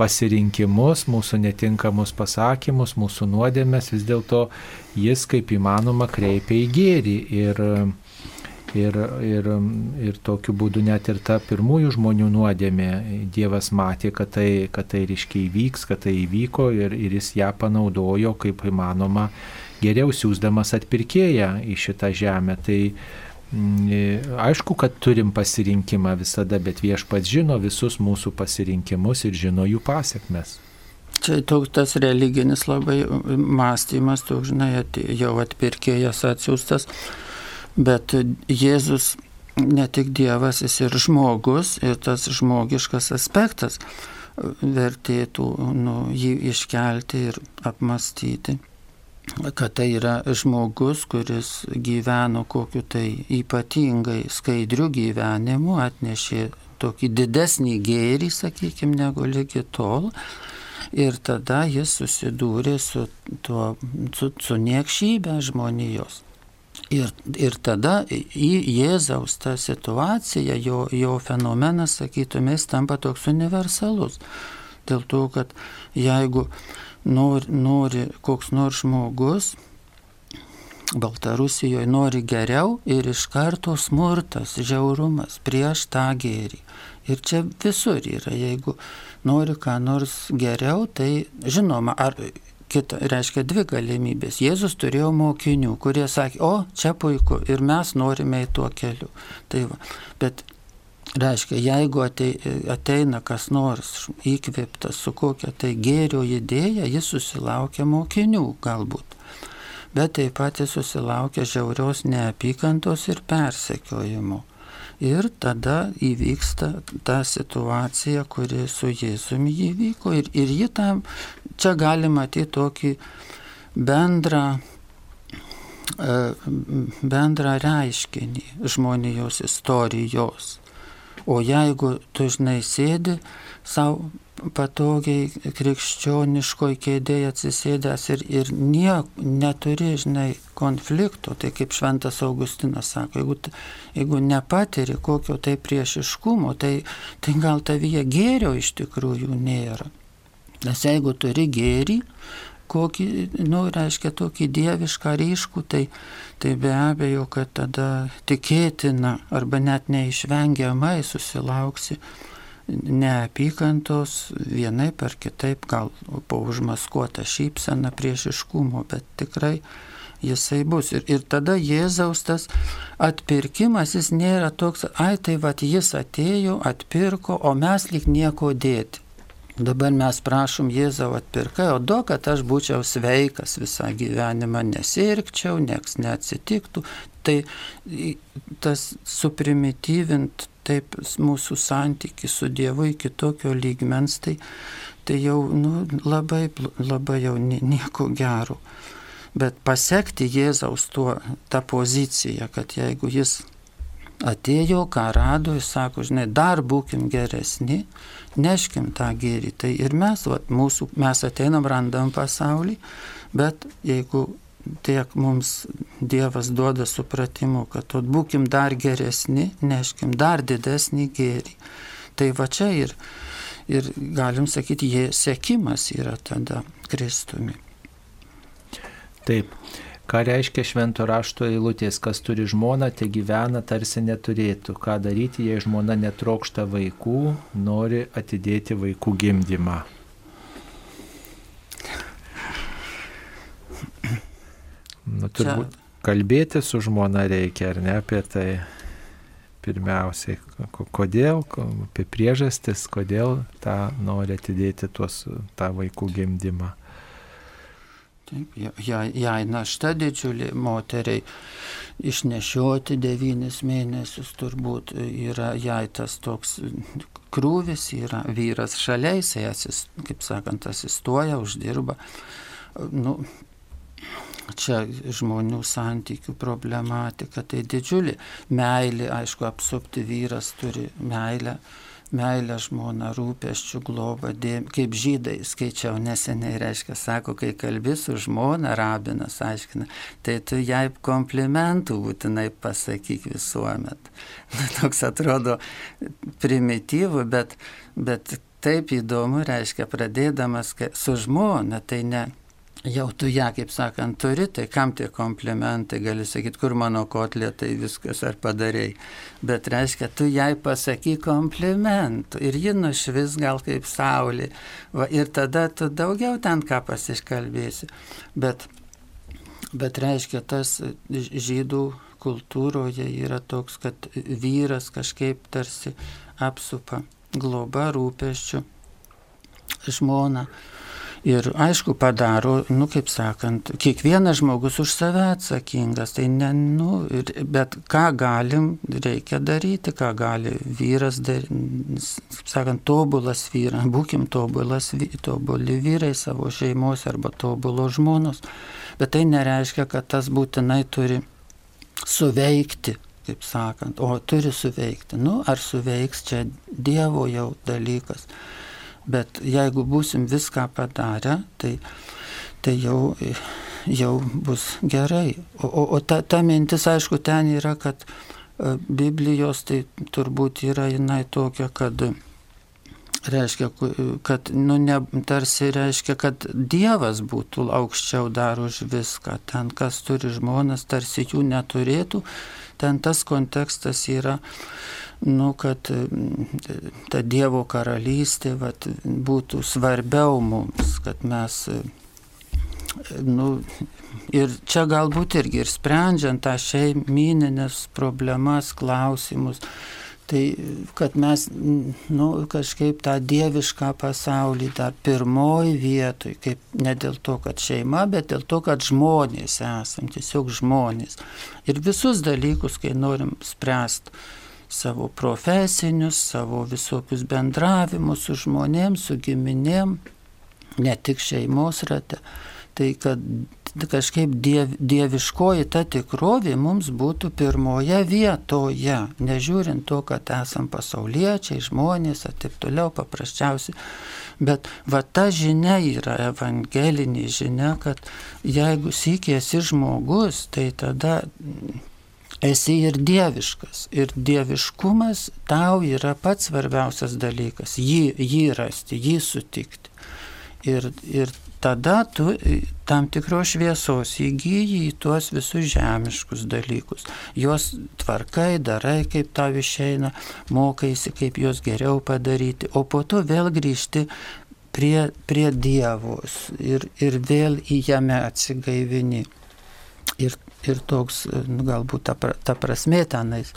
pasirinkimus, mūsų netinkamus pasakymus, mūsų nuodėmės, vis dėlto jis kaip įmanoma kreipia į gėrį. Ir, Ir, ir, ir tokiu būdu net ir ta pirmųjų žmonių nuodėmė, Dievas matė, kad tai, kad tai ryškiai įvyks, kad tai įvyko ir, ir jis ją panaudojo kaip įmanoma geriau siūsdamas atpirkėją į šitą žemę. Tai mm, aišku, kad turim pasirinkimą visada, bet viešpats žino visus mūsų pasirinkimus ir žino jų pasiekmes.
Čia toks tas religinis labai mąstymas, tu žinai, jau atpirkėjas atsiųstas, bet Jėzus ne tik Dievas, jis ir žmogus, ir tas žmogiškas aspektas vertėtų nu, jį iškelti ir apmastyti kad tai yra žmogus, kuris gyveno kokiu tai ypatingai skaidriu gyvenimu, atnešė tokį didesnį gėrį, sakykime, negu lygi tol. Ir tada jis susidūrė su, tuo, su, su niekšybė žmonijos. Ir, ir tada į Jėzaus tą situaciją, jo, jo fenomenas, sakytume, jis tampa toks universalus. Dėl to, kad jeigu nori, nori koks nors žmogus, Baltarusijoje nori geriau ir iš karto smurtas, žiaurumas prieš tą gėrį. Ir čia visur yra, jeigu nori ką nors geriau, tai žinoma, ar kita, reiškia dvi galimybės. Jėzus turėjo mokinių, kurie sakė, o čia puiku ir mes norime į tuo keliu. Tai va, bet Reiškia, jeigu ateina kas nors įkvėptas su kokia tai gėrio idėja, jis susilaukia mokinių galbūt. Bet taip pat jis susilaukia žiaurios neapykantos ir persekiojimo. Ir tada įvyksta ta situacija, kuri su Jėzumi įvyko. Ir, ir ji tam, čia gali matyti tokį bendrą e, bendrą reiškinį žmonijos istorijos. O jeigu tu žinai sėdi savo patogiai krikščioniškoj kėdėje atsisėdęs ir, ir niek, neturi, žinai, konflikto, tai kaip Šventas Augustinas sako, jeigu, jeigu nepatiri kokio tai priešiškumo, tai, tai gal tavyje gėrio iš tikrųjų nėra. Nes jeigu turi gėrį, kokį, nu, reiškia tokį dievišką ryškų, tai, tai be abejo, kad tada tikėtina arba net neišvengiamai susilauksi neapykantos vienai per kitaip, gal po užmaskuotą šypseną priešiškumo, bet tikrai jisai bus. Ir, ir tada Jėzaus tas atpirkimas, jis nėra toks, ai tai vad jis atėjo, atpirko, o mes lik nieko dėti. Dabar mes prašom Jėzau atpirkai, o du, kad aš būčiau sveikas visą gyvenimą, nesirgčiau, nieks neatsitiktų. Tai tas suprimityvint taip mūsų santyki su Dievu iki tokio lygmens, tai, tai jau nu, labai, labai jau nieko gero. Bet pasiekti Jėzaus tuo, tą poziciją, kad jeigu jis atėjo, ką rado, jis sako, žinai, dar būkim geresni, neškim tą gėrį. Tai ir mes, va, mūsų, mes ateinam, randam pasaulį, bet jeigu tiek mums Dievas duoda supratimu, kad būkim dar geresni, neškim dar didesnį gėrį. Tai va čia ir, ir galim sakyti, jie sėkimas yra tada Kristumi.
Taip. Ką reiškia švento rašto eilutės, kas turi žmoną, te gyvena tarsi neturėtų. Ką daryti, jei žmona netrokšta vaikų, nori atidėti vaikų gimdymą. Nu, turbūt kalbėti su žmona reikia, ar ne apie tai pirmiausiai, kodėl, apie priežastis, kodėl tą nori atidėti tuos, tą vaikų gimdymą.
Taip, jai, jai našta didžiulė moteriai išnešioti devynis mėnesius turbūt yra jai tas toks krūvis, yra vyras šalia, jisai, asist, kaip sakant, asistuoja, uždirba. Nu, čia žmonių santykių problematika, tai didžiulė meilė, aišku, apsupti vyras turi meilę meilę žmoną, rūpeščių, globą, dėm, kaip žydai skaičiau neseniai, reiškia, sako, kai kalbi su žmona, rabinas aiškina, tai tu jai komplimentų būtinai pasakyk visuomet. Na, toks atrodo primityvų, bet, bet taip įdomu, reiškia, pradėdamas su žmona, tai ne, jau tu ją, kaip sakant, turi, tai kam tie komplimentai, gali sakyti, kur mano kotlė, tai viskas ar padarėjai. Bet reiškia, tu jai pasaky komplimentų ir ji nušvis gal kaip saulė. Va, ir tada tu daugiau ten ką pasiškalbėsi. Bet, bet reiškia, tas žydų kultūroje yra toks, kad vyras kažkaip tarsi apsupa globa rūpeščių žmona. Ir aišku, padaro, nu kaip sakant, kiekvienas žmogus už save atsakingas, tai ne, nu, bet ką galim, reikia daryti, ką gali vyras daryti, sakant, tobulas vyras, būkim tobulas, tobuli vyrai savo šeimos arba tobulo žmonos, bet tai nereiškia, kad tas būtinai turi suveikti, kaip sakant, o turi suveikti. Nu, ar suveiks čia Dievo jau dalykas. Bet jeigu būsim viską padarę, tai, tai jau, jau bus gerai. O, o, o ta, ta mintis, aišku, ten yra, kad e, Biblijos tai turbūt yra jinai tokia, kad reiškia, kad, nu, ne, tarsi reiškia, kad Dievas būtų aukščiau dar už viską. Ten, kas turi žmonas, tarsi jų neturėtų. Ten tas kontekstas yra nu, kad mm, ta Dievo karalystė vat, būtų svarbiau mums, kad mes, nu, ir čia galbūt irgi ir sprendžiant tą šeimininės problemas, klausimus, tai kad mes, nu, kažkaip tą dievišką pasaulį dar pirmoji vietoj, kaip ne dėl to, kad šeima, bet dėl to, kad žmonės esam, tiesiog žmonės. Ir visus dalykus, kai norim spręsti, savo profesinius, savo visokius bendravimus su žmonėms, su giminėm, ne tik šeimos rate. Tai kad kažkaip diev, dieviškoji ta tikrovė mums būtų pirmoje vietoje, nežiūrint to, kad esam pasauliečiai, žmonės ir taip toliau paprasčiausiai. Bet va ta žinia yra evangelinė žinia, kad jeigu sėkėsi žmogus, tai tada esi ir dieviškas. Ir dieviškumas tau yra pats svarbiausias dalykas. Jį, jį rasti, jį sutikti. Ir, ir tada tu tam tikros šviesos įgyji į tuos visus žemiškus dalykus. Juos tvarkai, darai, kaip tau išeina, mokaisi, kaip juos geriau padaryti, o po to vėl grįžti prie, prie Dievos ir, ir vėl į jame atsigaivini. Ir ir toks, nu, galbūt ta, ta prasme tenais,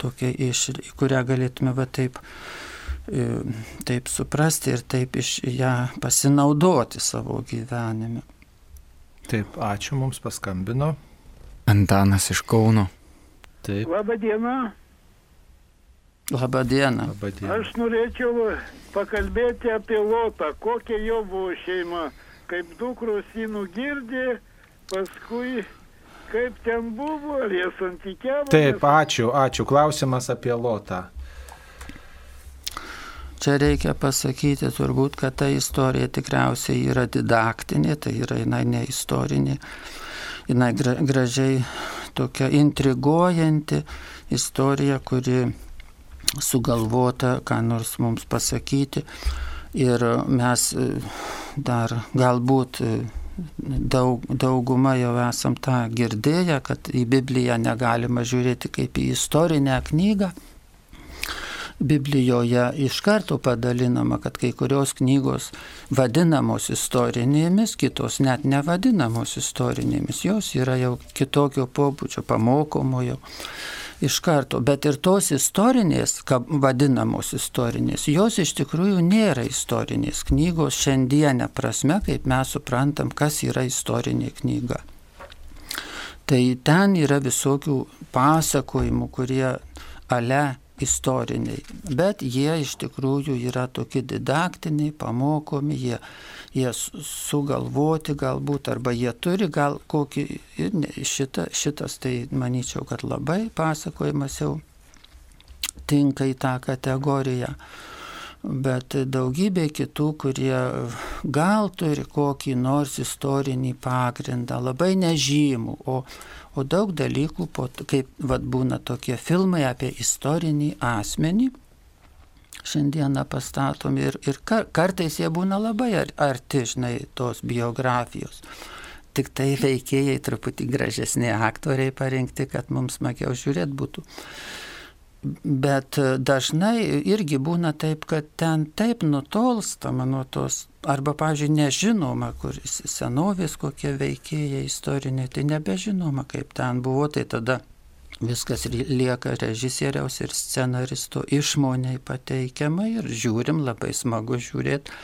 tokia iš, kurią galėtume va taip, e, taip suprasti ir taip iš ją pasinaudoti savo gyvenime.
Taip, ačiū mums paskambino.
Antanas iš Kauno.
Taip. Labą dieną.
Labą dieną.
Labą dieną.
Aš norėčiau pakalbėti apie Lotą, kokia jo buvo šeima, kaip dukros jį nugirdė, paskui Kaip ten buvo, ar jie santykiavo?
Taip, ačiū, ačiū. Klausimas apie Lotą.
Čia reikia pasakyti turbūt, kad ta istorija tikriausiai yra didaktinė, tai yra jinai ne istorinė, jinai gra, gražiai tokia intriguojanti istorija, kuri sugalvota, ką nors mums pasakyti. Ir mes dar galbūt daug, dauguma jau esam tą girdėję, kad į Bibliją negalima žiūrėti kaip į istorinę knygą. Biblijoje iš karto padalinama, kad kai kurios knygos vadinamos istorinėmis, kitos net nevadinamos istorinėmis, jos yra jau kitokio pobūdžio, pamokomojo. Iš karto, bet ir tos istorinės, vadinamos istorinės, jos iš tikrųjų nėra istorinės knygos šiandienę prasme, kaip mes suprantam, kas yra istorinė knyga. Tai ten yra visokių pasakojimų, kurie ale istoriniai, bet jie iš tikrųjų yra tokie didaktiniai, pamokomi, jie, jie sugalvoti galbūt, arba jie turi gal kokį, šita, šitas tai manyčiau, kad labai pasakojimas jau tinka į tą kategoriją. Bet daugybė kitų, kurie gal turi kokį nors istorinį pagrindą, labai nežymų, o, o daug dalykų, po, kaip vad būna tokie filmai apie istorinį asmenį, šiandieną pastatomi ir, ir kar, kartais jie būna labai arti, žinai, tos biografijos tik tai veikėjai truputį gražesni aktoriai parinkti, kad mums smagiau žiūrėti būtų. Bet dažnai irgi būna taip, kad ten taip nutolstama nuo tos, arba, pavyzdžiui, nežinoma, kuris senovės kokie veikėjai istoriniai, tai nebežinoma, kaip ten buvo, tai tada viskas lieka režisieriaus ir scenaristo išmoniai pateikiama ir žiūrim, labai smagu žiūrėti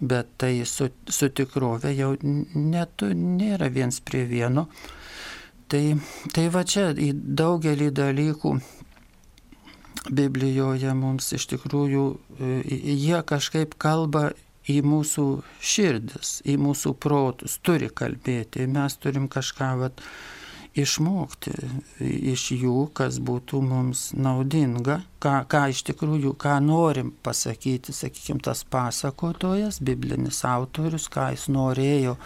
bet tai su, su tikrove jau netu, nėra viens prie vieno. Tai, tai va čia į daugelį dalykų Biblijoje mums iš tikrųjų jie kažkaip kalba į mūsų širdis, į mūsų protus, turi kalbėti. Mes turim kažką vat, išmokti iš jų, kas būtų mums naudinga, ką, ką iš tikrųjų, ką norim pasakyti, sakykime, tas pasakotojas, biblinis autorius, ką jis norėjo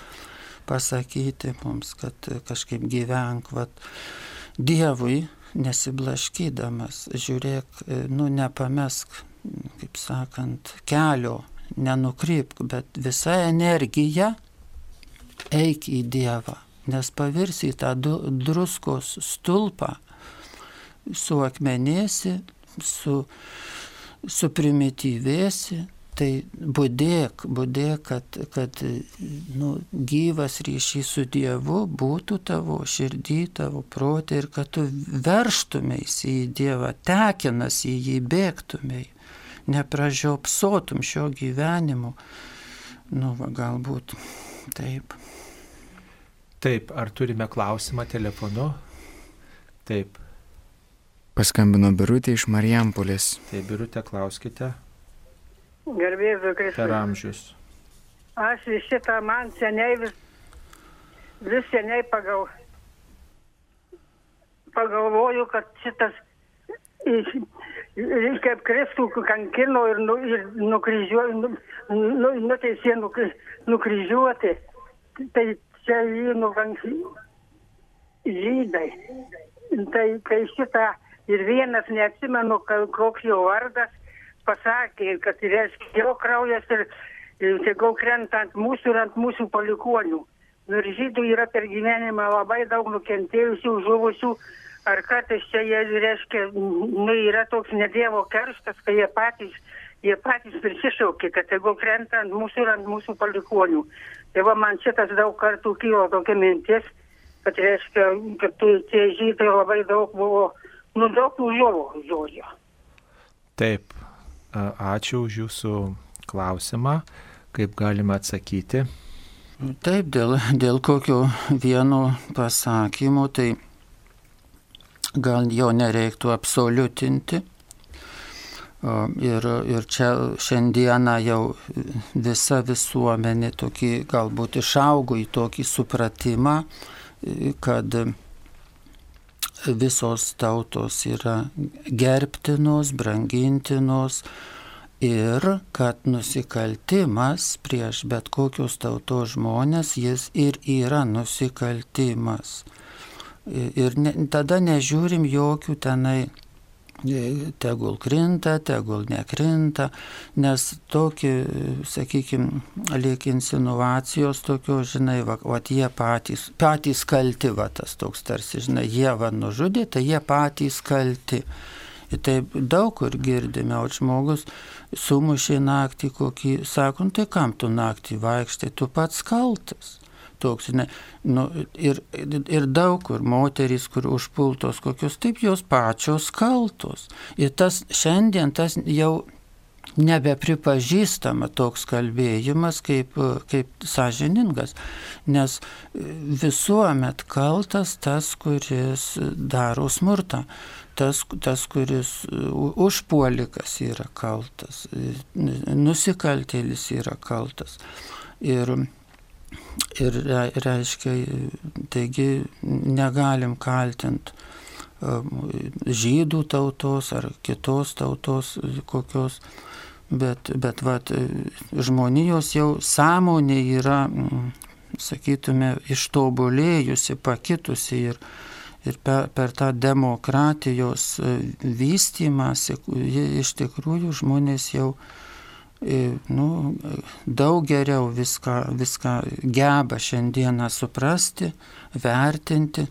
pasakyti mums, kad kažkaip gyvenk, vat, Dievui nesiblaškydamas, žiūrėk, nu nepamesk, kaip sakant, kelio, nenukrypk, bet visa energija eik į Dievą nes pavirsi tą druskos stulpą, suakmenėsi, su, suprimityvėsi, tai būdėk, būdėk, kad, kad nu, gyvas ryšys su Dievu būtų tavo širdį, tavo protė ir kad tu verštumėsi į Dievą, tekinas į jį bėgtumėj, nepražiopsotum šio gyvenimo. Nu, va, galbūt taip.
Taip, ar turime klausimą telefonu? Taip.
Paskambino Birutė iš Marijampolės.
Tai Birutė, klauskite.
Gerbėsiu Kristus.
Per amžius.
Aš iš šitą man seniai vis, vis seniai pagal, pagalvoju, kad šitas kaip Kristų kankino ir, nu, ir nukryžiuoja, nu, nu, nuteisė nukry, nukryžiuoti. Tai čia jį nuvankė žydai. Tai, tai šitą ir vienas neatsimenu, koks jo vardas, pasakė, kad reiškia jo kraujas ir, ir tegul krenta ant mūsų ir ant mūsų palikonių. Nu, ir žydų yra per gyvenimą labai daug nukentėjusių, žuvusių. Ar kartais čia jie, reiškia, nu, yra toks nedievo kerštas, kai jie patys, jie patys prisišaukė, kad tegul krenta ant mūsų ir ant mūsų palikonių. Tai va man šitas daug kartų kilo tokia mintis, kad reiškia, kad tie žydai labai daug buvo, nu daug užžuvo žodžio.
Taip, ačiū už jūsų klausimą, kaip galima atsakyti.
Taip, dėl, dėl kokio vieno pasakymo, tai gal jo nereiktų absoliutinti, Ir, ir čia šiandieną jau visa visuomenė tokį galbūt išaugo į tokį supratimą, kad visos tautos yra gerbtinos, brangintinos ir kad nusikaltimas prieš bet kokios tautos žmonės jis ir yra nusikaltimas. Ir ne, tada nežiūrim jokių tenai tegul krinta, tegul nekrinta, nes tokį, sakykime, liek insinuacijos tokio, žinai, va, va jie patys, patys kalti, va tas toks tarsi, žinai, jie va nužudė, tai jie patys kalti. Ir taip daug kur girdime, o žmogus sumušė naktį kokį, sakom, tai kam tu naktį vaikštai, tu pats kaltas toks, ne, nu, ir, ir daug kur moterys, kur užpultos kokios, taip jos pačios kaltos. Ir tas šiandien tas jau nebepripažįstama toks kalbėjimas kaip, kaip sąžiningas, nes visuomet kaltas tas, kuris daro smurtą, tas, tas kuris užpuolikas yra kaltas, nusikaltėlis yra kaltas. Ir Ir reiškia, taigi negalim kaltinti žydų tautos ar kitos tautos kokios. Bet, bet vat, žmonijos jau sąmonė yra, mm, sakytume, ištobulėjusi, pakitusi ir, ir per, per tą demokratijos vystimąsi, iš tikrųjų žmonės jau nu, daug geriau viską, viską geba šiandieną suprasti, vertinti,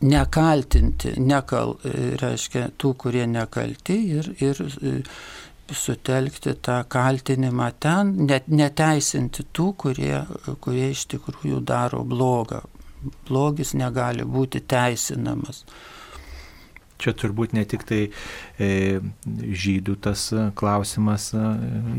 nekaltinti, nekal, e, reiškia tų, kurie nekalti ir, ir sutelkti tą kaltinimą ten, net neteisinti tų, kurie, kurie iš tikrųjų daro blogą. Blogis negali būti teisinamas.
Čia turbūt ne tik tai e, žydų tas klausimas e,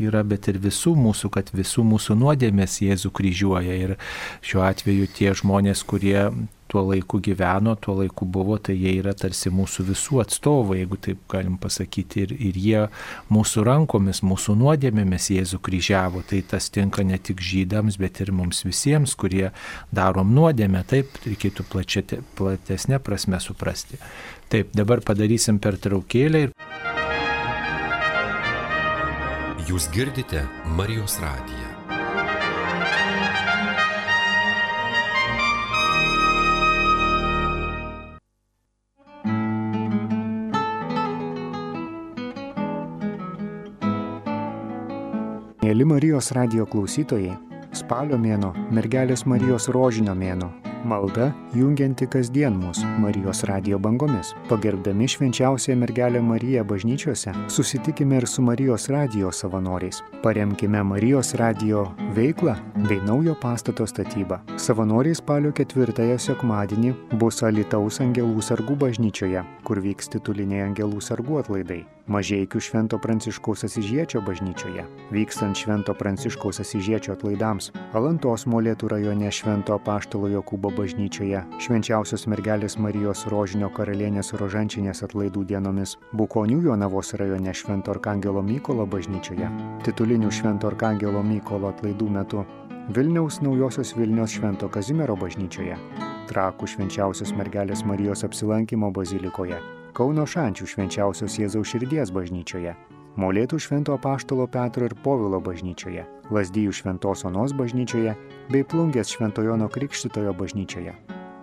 yra, bet ir visų mūsų, kad visų mūsų nuodėmės Jėzų kryžiuoja. Ir šiuo atveju tie žmonės, kurie tuo laiku gyveno, tuo laiku buvo, tai jie yra tarsi mūsų visų atstovai, jeigu taip galim pasakyti, ir, ir jie mūsų rankomis, mūsų nuodėmėmis Jėzų kryžiavo. Tai tas tinka ne tik žydams, bet ir mums visiems, kurie darom nuodėmę, taip reikėtų plačiate, platesnė prasme suprasti. Taip, dabar padarysim per traukėlę. Ir...
Jūs girdite Marijos radiją.
Mėly Marijos radio klausytojai, spalio mėno, mergelės Marijos rožinio mėno, Malda jungianti kasdien mus Marijos radio bangomis. Pagerbdami švenčiausią mergelę Mariją bažnyčiose, susitikime ir su Marijos radio savanoriais. Paremkime Marijos radio veiklą bei naujo pastato statybą. Savanoriai spalio ketvirtąją sekmadienį bus Alitaus angelų sargų bažnyčioje, kur vyks tituliniai angelų sargų atlaidai. Mažiekių Švento Pranciškaus Asižiečio bažnyčioje, vykstant Švento Pranciškaus Asižiečio atlaidams, Alantos Molėtų rajone Švento Paštalo Jokūbo bažnyčioje, Švenčiausios mergelės Marijos Rožinio karalienės Rožančinės atlaidų dienomis, Bukonių Jonavos rajone Švento Arkangelo Mykolo bažnyčioje, titulinių Švento Arkangelo Mykolo atlaidų metu, Vilniaus Naujosios Vilnios Švento Kazimiero bažnyčioje, Trakų Švenčiausios mergelės Marijos apsilankimo bazilikoje, Kauno Šančių švenčiausios Jėzaus širdies bažnyčioje, Molėtų Švento Paštalo Petro ir Povilo bažnyčioje, Lasdyjų Šventos Onos bažnyčioje bei Plungės Šventojono Krikštitojo bažnyčioje.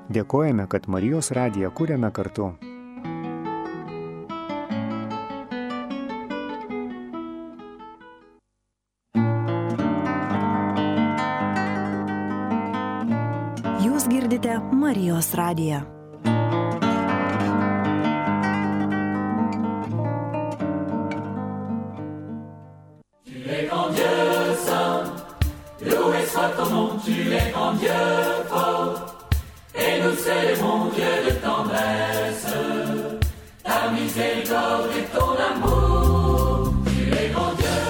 Dėkojame, kad Marijos radiją kūrėme kartu.
Jūs girdite Marijos radiją.
Tu es grand Dieu fort, et nous célébrons Dieu de tendresse, ta miséricorde et ton amour, tu es grand Dieu.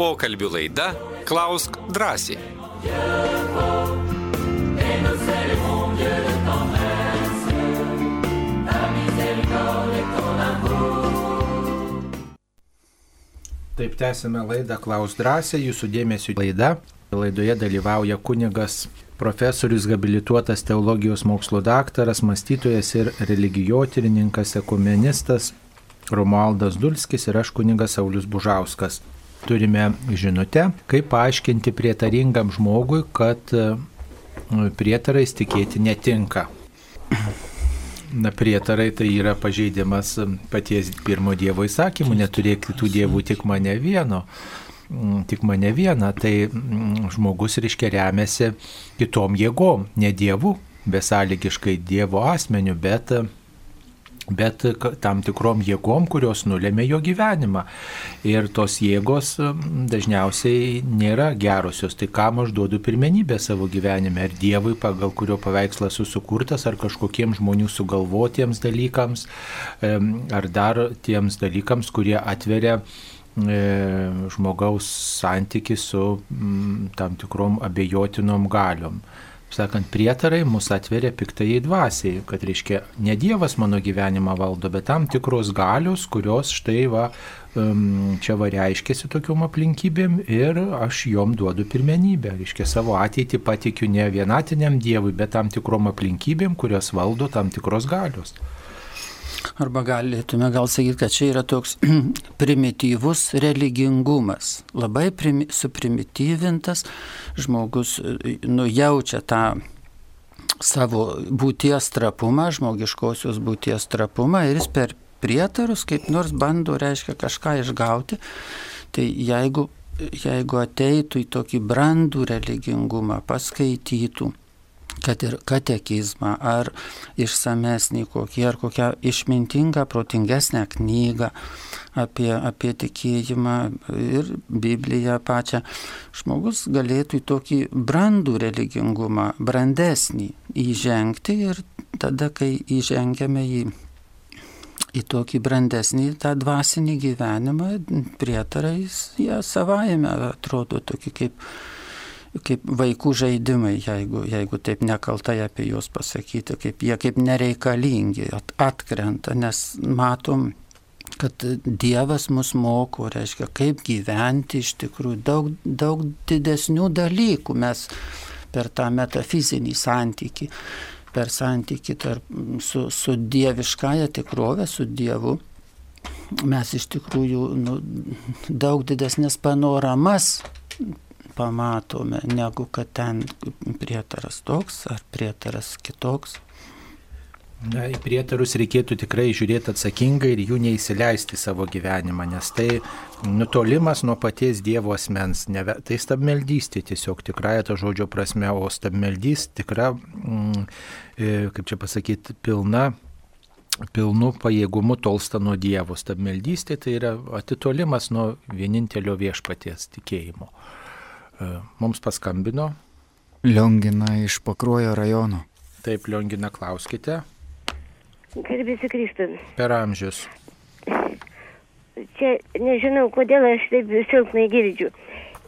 Pokalbių laida Klausk drąsiai.
Taip tęsime laidą Klaus drąsiai, jūsų dėmesio laida. Laidoje dalyvauja kunigas profesorius habilituotas teologijos mokslo daktaras, mąstytojas ir religijotyrininkas, ekumenistas Romualdas Dulskis ir aš kunigas Saulis Bužauskas. Turime žinutę, kaip paaiškinti prietaringam žmogui, kad e, prietarais tikėti netinka. Na, prietarai tai yra pažeidimas paties pirmo Dievo įsakymų, neturėk kitų dievų, tik mane vieno. Mm, tik mane vieną, tai mm, žmogus reiškia remiasi kitom jėgom, ne Dievu, besąlygiškai Dievo asmeniu, bet bet tam tikrom jėgom, kurios nulėmė jo gyvenimą. Ir tos jėgos mm, dažniausiai nėra gerosios. Tai kam aš duodu pirmenybę savo gyvenime? Ar Dievui, pagal kurio paveikslas sukurtas, ar kažkokiems žmonių sugalvotiems dalykams, ar dar tiems dalykams, kurie atveria žmogaus santyki su m, tam tikrom abejotinom galiom. Sakant, prietarai mus atveria piktai dvasiai, kad reiškia, ne Dievas mano gyvenimą valdo, bet tam tikros galios, kurios štai va, čia va reiškėsi tokiom aplinkybėm ir aš jom duodu pirmenybę. Reiškia, savo ateitį patikiu ne vienatiniam Dievui, bet tam tikrom aplinkybėm, kurios valdo tam tikros galios.
Arba galėtume gal sakyti, kad čia yra toks primityvus religingumas. Labai primi, suprimityvintas žmogus nujaučia tą savo būties trapumą, žmogiškosios būties trapumą ir jis per prietarus kaip nors bando, reiškia, kažką išgauti. Tai jeigu, jeigu ateitų į tokį brandų religingumą, paskaitytų, kad ir katekizmą, ar išsamesnį kokį, ar kokią išmintingą, protingesnę knygą apie, apie tikėjimą ir Bibliją pačią, žmogus galėtų į tokį brandų religingumą, brandesnį įžengti ir tada, kai įžengiame į į tokį brandesnį tą dvasinį gyvenimą, prietarais jie savaime atrodo tokie kaip kaip vaikų žaidimai, jeigu, jeigu taip nekaltai apie juos pasakyti, kaip jie kaip nereikalingi, at, atkrenta, nes matom, kad Dievas mus moko, reiškia, kaip gyventi iš tikrųjų daug, daug didesnių dalykų mes per tą metafizinį santykį, per santykį tarp, su, su dieviškąją tikrovę, su Dievu. Mes iš tikrųjų nu, daug didesnės panoramas pamatome, negu kad ten prietaras toks ar prietaras kitoks.
Na, į prietarus reikėtų tikrai žiūrėti atsakingai ir jų neįsileisti savo gyvenimą, nes tai nutolimas nuo paties Dievo asmens. Neve, tai stabmeldystė tiesiog tikrąją to žodžio prasme, o stabmeldys tikra, mm, e, kaip čia pasakyti, pilna pilnu pajėgumu tolsta nuo Dievo. Stabmeldystė tai yra atitolimas nuo vienintelio viešpaties tikėjimo. E, mums paskambino.
Liongina iš Pakruojo rajono.
Taip, Liongina, klauskite.
Garbėsi Kristus.
Per amžius.
Čia nežinau, kodėl aš taip silpnai girdžiu.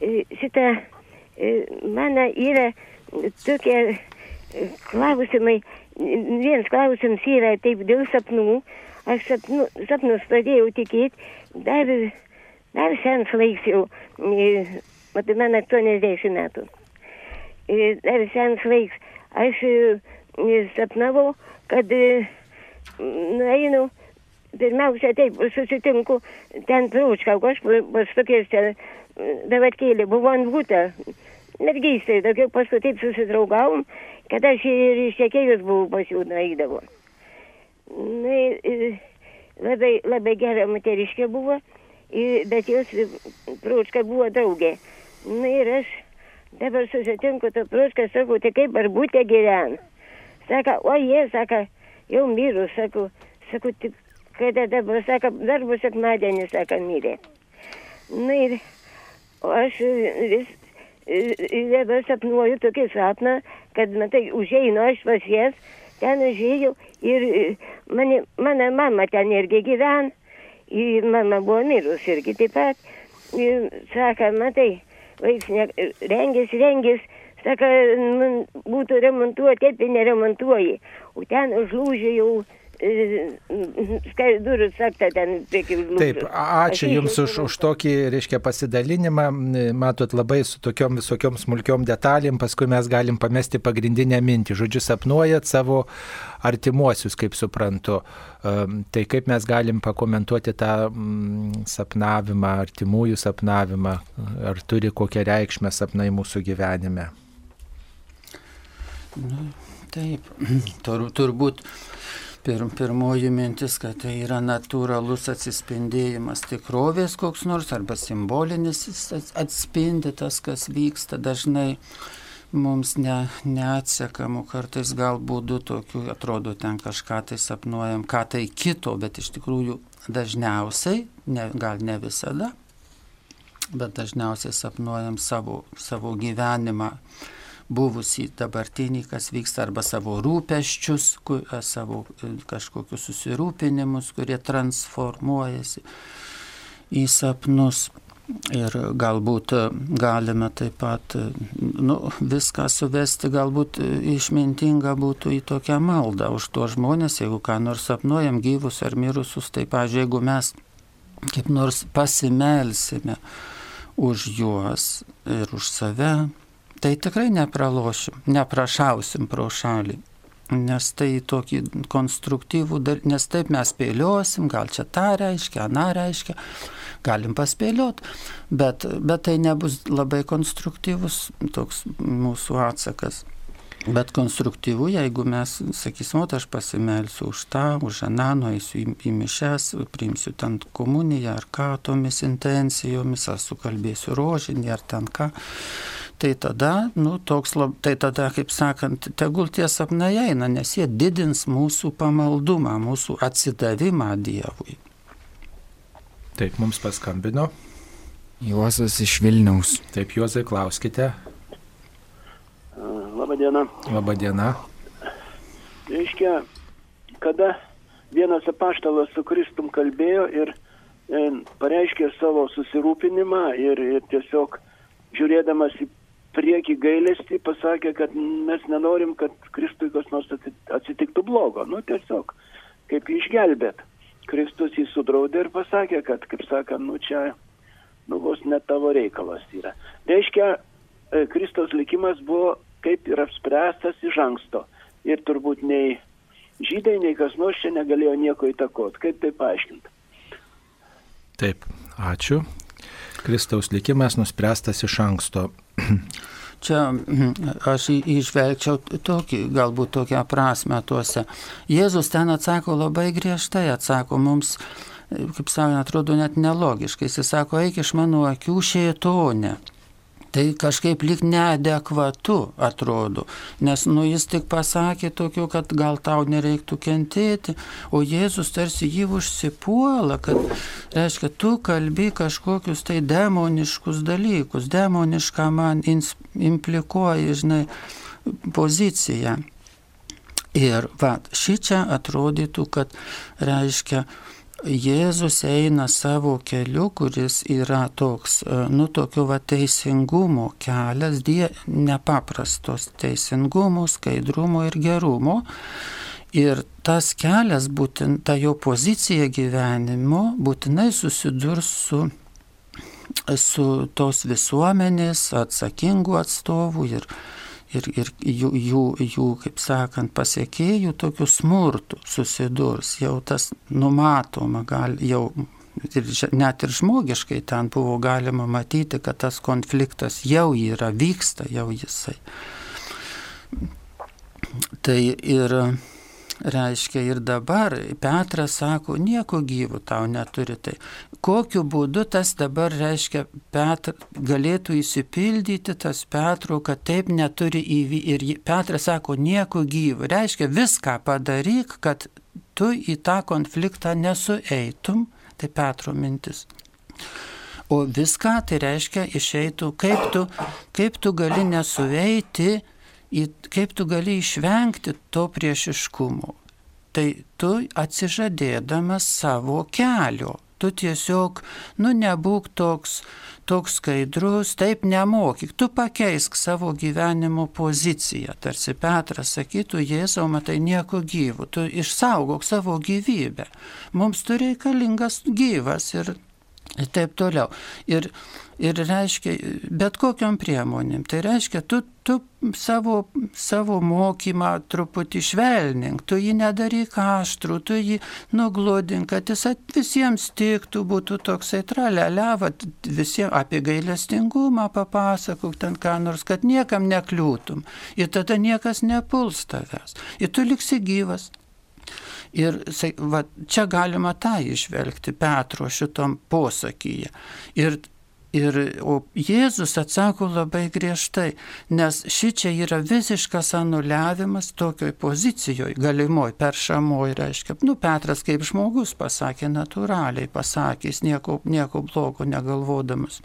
E, šitą e, mano yra tokie klausimai. Vienas klausimas yra taip dėl sapnų. Aš sapnu, sapnus pradėjau tikėti dar, dar sens laiks jau mat man 80 metų. Dar senas laiks. Aš sapnavau, kad nueinu, pirmiausia taip, susitinku ten prūčkau, aš pas tokiais ten davatkėlė, buvo ant būtą. Mergystė, tokia paskui taip susidraugavom, kad aš ir ištekėjus buvau pas jų nueidavo. Na, labai, labai gera moteriškė buvo, bet jos prūčka buvo draugė. Na ir aš dabar susitinku tą prušką, sakau, tai kaip ar būtė gyvena. Sako, o jie, sako, jau mirus, sako, sako, tik kada dabar, sako, dar bus sekmadienį, sako, mirė. Na ir aš vis dabar sapnuoju tokį sapną, kad, matai, užeinu aš pas jas, ten užėjau ir mane, mano mama ten irgi gyven, ir mama buvo mirus irgi taip pat. Ir sako, matai, vaiks ne, rengėsi, rengėsi, sako, nu, būtų remontuoti, taip neremontuoji. O ten užlūžė jau durų saktą ten prieki užlūžė.
Taip, ačiū Jums už, už tokį, reiškia, pasidalinimą. Matot, labai su tokiom visokiom smulkiom detalėm, paskui mes galim pamesti pagrindinę mintį. Žodžiu, sapnuojat savo artimuosius, kaip suprantu. Tai kaip mes galim pakomentuoti tą sapnavimą, artimųjų sapnavimą, ar turi kokią reikšmę sapnai mūsų gyvenime?
Na, taip, Tur, turbūt pir, pirmoji mintis, kad tai yra natūralus atsispindėjimas tikrovės koks nors arba simbolinis atspindi tas, kas vyksta dažnai. Mums ne, neatsekamų, kartais galbūt du tokių, atrodo, ten kažką tai sapnuojam, ką tai kito, bet iš tikrųjų dažniausiai, ne, gal ne visada, bet dažniausiai sapnuojam savo, savo gyvenimą buvusį dabartinį, kas vyksta, arba savo rūpeščius, savo kažkokius susirūpinimus, kurie transformuojasi į sapnus. Ir galbūt galime taip pat nu, viską suvesti, galbūt išmintinga būtų į tokią maldą už to žmonės, jeigu ką nors sapnuojam gyvus ar mirusius, tai, pažiūrėjau, jeigu mes kaip nors pasimelsime už juos ir už save, tai tikrai nepralošim, neprašausim pro šalį. nes tai tokį konstruktyvų, nes taip mes spėliosim, gal čia tą reiškia, aną reiškia, galim paspėliot, bet, bet tai nebus labai konstruktyvus toks mūsų atsakas. Bet konstruktyvu, jeigu mes sakysim, o aš pasimelsiu už tą, už aną, nueisiu į, į mišes, priimsiu ten komuniją ar ką tomis intencijomis, ar sukalbėsiu rožinį ar ten ką tai tada, nu, toks, lab, tai tada, kaip sakant, tegul tie sapnai eina, nes jie didins mūsų pamaldumą, mūsų atsidavimą Dievui.
Taip, mums paskambino.
Juozas iš Vilniaus.
Taip, Juozai, klauskite.
Labadiena.
Labadiena.
Reiškia, kada vienas apaštalas su Kristum kalbėjo ir e, pareiškė savo susirūpinimą ir, ir tiesiog žiūrėdamas į prieki gailestį pasakė, kad mes nenorim, kad Kristui kas nors atsitiktų blogo. Nu, tiesiog, kaip jį išgelbėt. Kristus jį sudraudė ir pasakė, kad, kaip sakant, nu čia, nu vos net tavo reikalas yra. Reiškia, e, Kristos likimas buvo kaip ir apspręstas iš anksto. Ir turbūt nei žydai, nei kas nors čia negalėjo nieko įtakoti. Kaip tai paaiškinti?
Taip, ačiū. Kristaus likimas nuspręstas iš anksto.
Čia aš išvelgčiau tokį, galbūt tokią prasme tuose. Jėzus ten atsako labai griežtai, atsako mums, kaip sakant, atrodo net nelogiškai. Jis sako, eik iš mano akių šėtonė tai kažkaip lik neadekvatu atrodo, nes nu jis tik pasakė tokiu, kad gal tau nereiktų kentėti, o Jėzus tarsi jį užsipuola, kad, reiškia, tu kalbi kažkokius tai demoniškus dalykus, demonišką man implikuoja, žinai, poziciją. Ir va, ši čia atrodytų, kad reiškia, Jėzus eina savo keliu, kuris yra toks, e, nu, tokio va teisingumo kelias, die, nepaprastos teisingumo, skaidrumo ir gerumo. Ir tas kelias, būtent ta jo pozicija gyvenimo, būtinai susidurs su, su tos visuomenės atsakingų atstovų ir, ir, ir jų, jų, jų, kaip sakant, pasiekėjų tokių smurtų susidurs, jau tas numatoma, gal jau ir net ir žmogiškai ten buvo galima matyti, kad tas konfliktas jau yra, vyksta jau jisai. Tai ir reiškia ir dabar Petras sako, nieko gyvų tau neturi. Tai kokiu būdu tas dabar reiškia, Petr, galėtų įsipildyti tas Petro, kad taip neturi įvykti. Ir Petras sako, nieko gyvų. Reiškia, viską padaryk, kad tu į tą konfliktą nesueitum. Tai Petro mintis. O viską tai reiškia išeitų, kaip tu, kaip tu gali nesuveiti kaip tu gali išvengti to priešiškumo. Tai tu atsižadėdamas savo kelio, tu tiesiog, nu, nebūk toks, toks skaidrus, taip nemokyk, tu pakeisk savo gyvenimo poziciją. Tarsi Petras sakytų, Jėzau, matai nieko gyvų, tu išsaugok savo gyvybę. Mums tu reikalingas gyvas ir, ir taip toliau. Ir Ir reiškia, bet kokiam priemonėm. Tai reiškia, tu, tu savo, savo mokymą truputį švelnink, tu jį nedaryk aštrų, tu jį nuglodink, kad jis visiems tiktų, būtų toksai traleliava, visiems apie gailestingumą papasakok ten ką nors, kad niekam nekliūtum. Ir tada niekas nepuls tavęs. Ir tu liksi gyvas. Ir va, čia galima tą išvelgti Petro šitom posakyje. Ir Ir, o Jėzus atsako labai griežtai, nes ši čia yra visiškas anuliavimas tokioj pozicijoje, galimoj, peršamoj, reiškia, nu, Petras kaip žmogus pasakė natūraliai, pasakęs nieko, nieko blogo negalvodamas.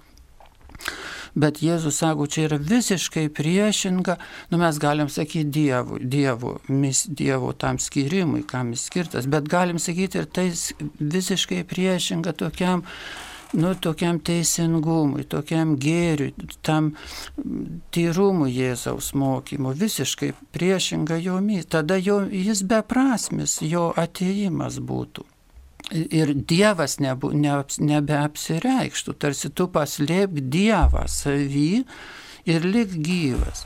Bet Jėzus sako, čia yra visiškai priešinga, nu mes galim sakyti Dievui, Dievu, mis, Dievo tam skirimui, kam jis skirtas, bet galim sakyti ir tai visiškai priešinga tokiam nu, tokiam teisingumui, tokiam gėriui, tam tyrumui Jėzaus mokymu, visiškai priešinga jo mys. Tada jo, jis beprasmis, jo ateimas būtų. Ir Dievas nebu, ne, nebeapsireikštų, tarsi tu paslėpk Dievą savį ir lik gyvas.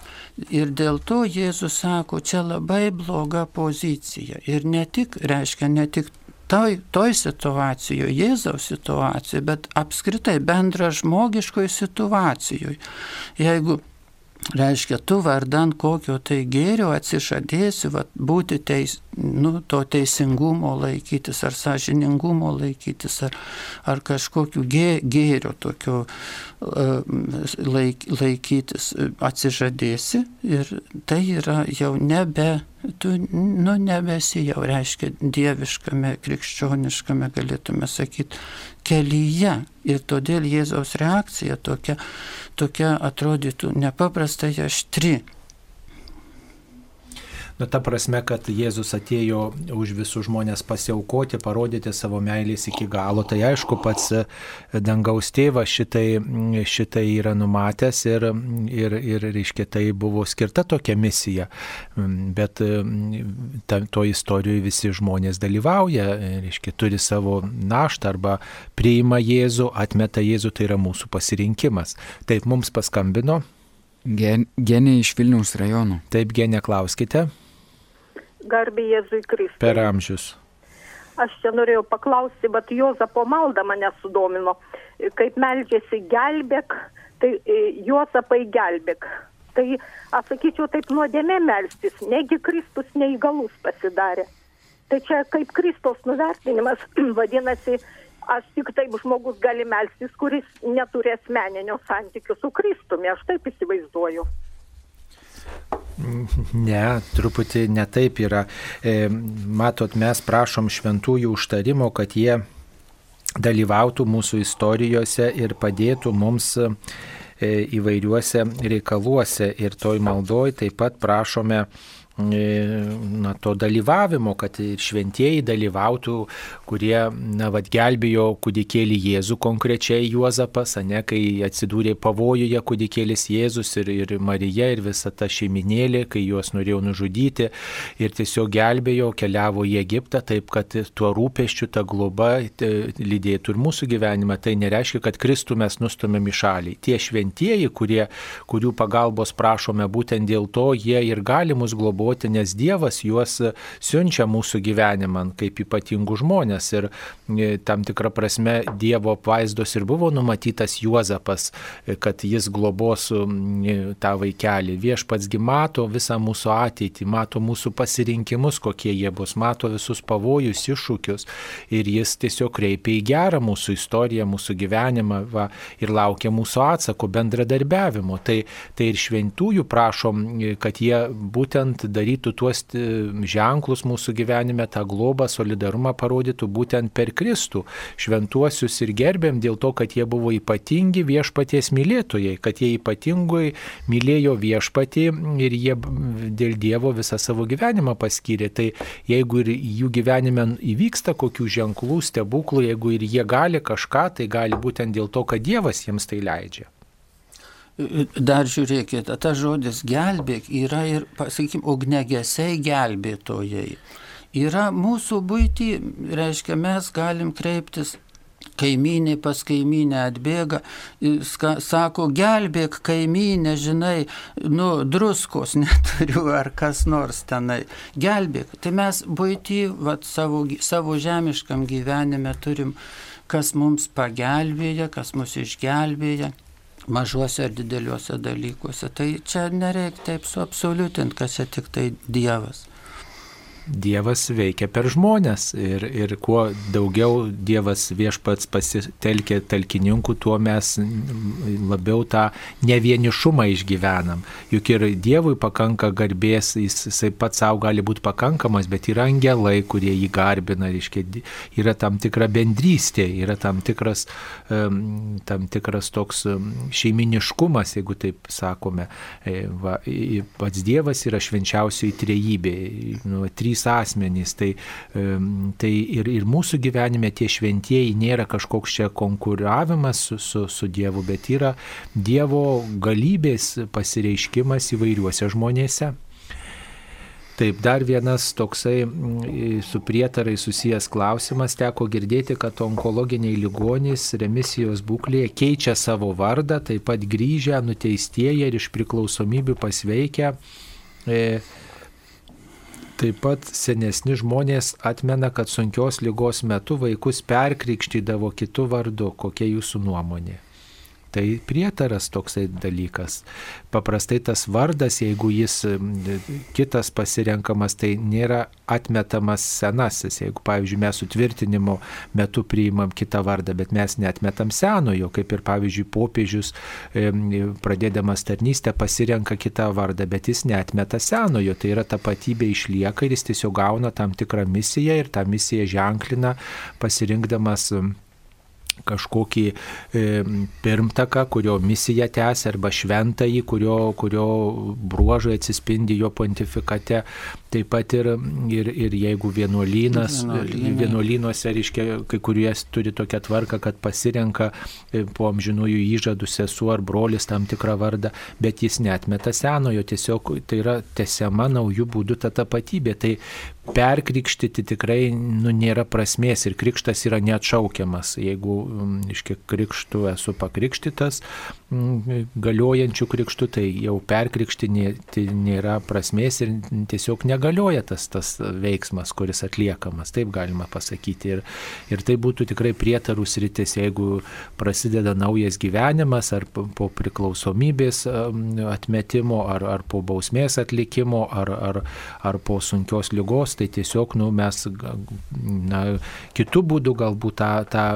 Ir dėl to Jėzus sako, čia labai bloga pozicija. Ir ne tik, reiškia, ne tik toj, toj situacijoje, Jėzaus situacijoje, bet apskritai bendra žmogiškoje situacijoje. Jeigu reiškia, tu vardan kokio tai gėrio atsižadėsi va, būti teis, nu, to teisingumo laikytis, ar sąžiningumo laikytis, ar, ar kažkokiu gė, gėrio tokio uh, laik, laikytis, atsižadėsi ir tai yra jau nebe, tu nu, nebesi jau, reiškia, dieviškame, krikščioniškame, galėtume sakyti, kelyje. Ir todėl Jėzaus reakcija tokia, tokia atrodytų nepaprastai aštri.
Nu, ta prasme, kad Jėzus atėjo už visus žmonės pasiaukoti, parodyti savo meilės iki galo. Tai aišku, pats dangaus tėvas šitai, šitai yra numatęs ir, ir, ir reiškia, tai buvo skirta tokia misija. Bet ta, to istorijoje visi žmonės dalyvauja, reiškia, turi savo naštą arba priima Jėzų, atmeta Jėzų, tai yra mūsų pasirinkimas. Taip mums paskambino.
Gen, genė iš Vilniaus rajono.
Taip, genė, klauskite.
Garbė Jėzui Kristui.
Per amžius.
Aš čia norėjau paklausti, bet Jozapo malda mane sudomino. Kaip meldžiasi gelbėk, tai e, Jozapai gelbėk. Tai aš sakyčiau taip nuodėmė melstis, negi Kristus neįgalus pasidarė. Tai čia kaip Kristos nuvertinimas, vadinasi, aš tik taip žmogus gali melstis, kuris neturi asmeninio santykių su Kristumi, aš taip įsivaizduoju.
Ne, truputį netaip yra. E, matot, mes prašom šventųjų užtarimo, kad jie dalyvautų mūsų istorijose ir padėtų mums e, įvairiuose reikaluose. Ir toj maldoj taip pat prašome na, to dalyvavimo, kad ir šventieji dalyvautų, kurie, na, vad gelbėjo kūdikėlį Jėzų konkrečiai Juozapas, ne, kai atsidūrė pavojuje kūdikėlis Jėzus ir, ir Marija ir visa ta šeiminėlė, kai juos norėjo nužudyti ir tiesiog gelbėjo, keliavo į Egiptą, taip kad tuo rūpeščiu ta globa lydėtų ir mūsų gyvenimą. Tai nereiškia, kad Kristų mes nustumėm į šalį. Tie šventieji, kurie, kurių pagalbos prašome būtent dėl to, jie ir gali mus globoti globoti, nes Dievas juos siunčia mūsų gyvenimą kaip ypatingų žmonės. Ir e, tam tikrą prasme Dievo vaizdos ir buvo numatytas Juozapas, e, kad jis globos e, tą vaikelį. Viešpatsgi mato visą mūsų ateitį, mato mūsų pasirinkimus, kokie jie bus, mato visus pavojus, iššūkius. Ir jis tiesiog kreipia į gerą mūsų istoriją, mūsų gyvenimą va, ir laukia mūsų atsako bendradarbiavimo. Tai, tai ir šventųjų prašom, kad jie būtent darytų tuos e, ženklus mūsų gyvenime, tą globą, solidarumą parodytų būtent per Kristų. Šventuosius ir gerbėm dėl to, kad jie buvo ypatingi viešpaties mylėtojai, kad jie ypatingai mylėjo viešpatį ir jie dėl Dievo visą savo gyvenimą paskyrė. Tai jeigu ir jų gyvenime įvyksta kokių ženklų, stebuklų, jeigu ir jie gali kažką, tai gali būtent dėl to, kad Dievas jiems tai leidžia.
Dar žiūrėkit, tas žodis gelbėk yra ir, pasakykime, ugnegesiai gelbėtojai. Yra mūsų būti, reiškia, mes galim kreiptis kaimynė pas kaimynę atbėga, sako, gelbėk kaimynę, žinai, nu, druskos neturiu ar kas nors tenai, gelbėk. Tai mes būti, vat, savo, savo žemiškam gyvenime turim, kas mums pagelbėja, kas mus išgelbėja mažuose ar dideliuose dalykuose. Tai čia nereikia taip suabsoliutinti, kad čia tik tai Dievas.
Dievas veikia per žmonės ir, ir kuo daugiau Dievas viešpats pasitelkia talkininkų, tuo mes labiau tą nevienišumą išgyvenam. Juk ir Dievui pakanka garbės, jis, jisai pats savo gali būti pakankamas, bet yra angelai, kurie jį garbina, reiškia, yra tam tikra bendrystė, yra tam tikras, tam tikras toks šeiminiškumas, jeigu taip sakome. E, va, pats Dievas yra švenčiausioji trejybė. Nu, trys asmenys. Tai, tai ir, ir mūsų gyvenime tie šventieji nėra kažkoks čia konkuravimas su, su, su Dievu, bet yra Dievo galybės pasireiškimas įvairiuose žmonėse. Taip, dar vienas toksai mm, su prietarai susijęs klausimas. Teko girdėti, kad onkologiniai ligonys remisijos būklėje keičia savo vardą, taip pat grįžę, nuteistieji ir iš priklausomybių pasveikę. E, Taip pat senesni žmonės atmena, kad sunkios lygos metu vaikus perkrikštydavo kitų vardu. Kokia jūsų nuomonė? Tai prietaras toksai dalykas. Paprastai tas vardas, jeigu jis kitas pasirenkamas, tai nėra atmetamas senasis. Jeigu, pavyzdžiui, mes sutvirtinimo metu priimam kitą vardą, bet mes netmetam senojo, kaip ir, pavyzdžiui, popiežius pradėdamas tarnystę pasirenka kitą vardą, bet jis netmeta senojo. Tai yra tapatybė išlieka ir jis tiesiog gauna tam tikrą misiją ir tą misiją ženklina pasirinkdamas kažkokį e, pirmtaką, kurio misija tęsia, arba šventąjį, kurio, kurio bruožai atsispindi jo pontifikate. Taip pat ir, ir, ir jeigu vienuolynas, vienuolynuose, reiškia, kai kurie turi tokią tvarką, kad pasirenka e, po amžinųjų įžadų sesuo ar brolis tam tikrą vardą, bet jis netmeta senojo, tiesiog tai yra tesiama naujų būdų ta tapatybė. Tai perkrikštyti tikrai nu, nėra prasmės ir krikštas yra neatšaukiamas. Jeigu, iškiek krikštų esu pakrikštytas, galiojančių krikštų, tai jau perkrikštinėti nėra prasmės ir tiesiog negalioja tas, tas veiksmas, kuris atliekamas, taip galima pasakyti. Ir, ir tai būtų tikrai prietarų sritis, jeigu prasideda naujas gyvenimas, ar po priklausomybės atmetimo, ar, ar po bausmės atlikimo, ar, ar, ar po sunkios lygos, tai tiesiog nu, mes na, kitų būdų galbūt tą, tą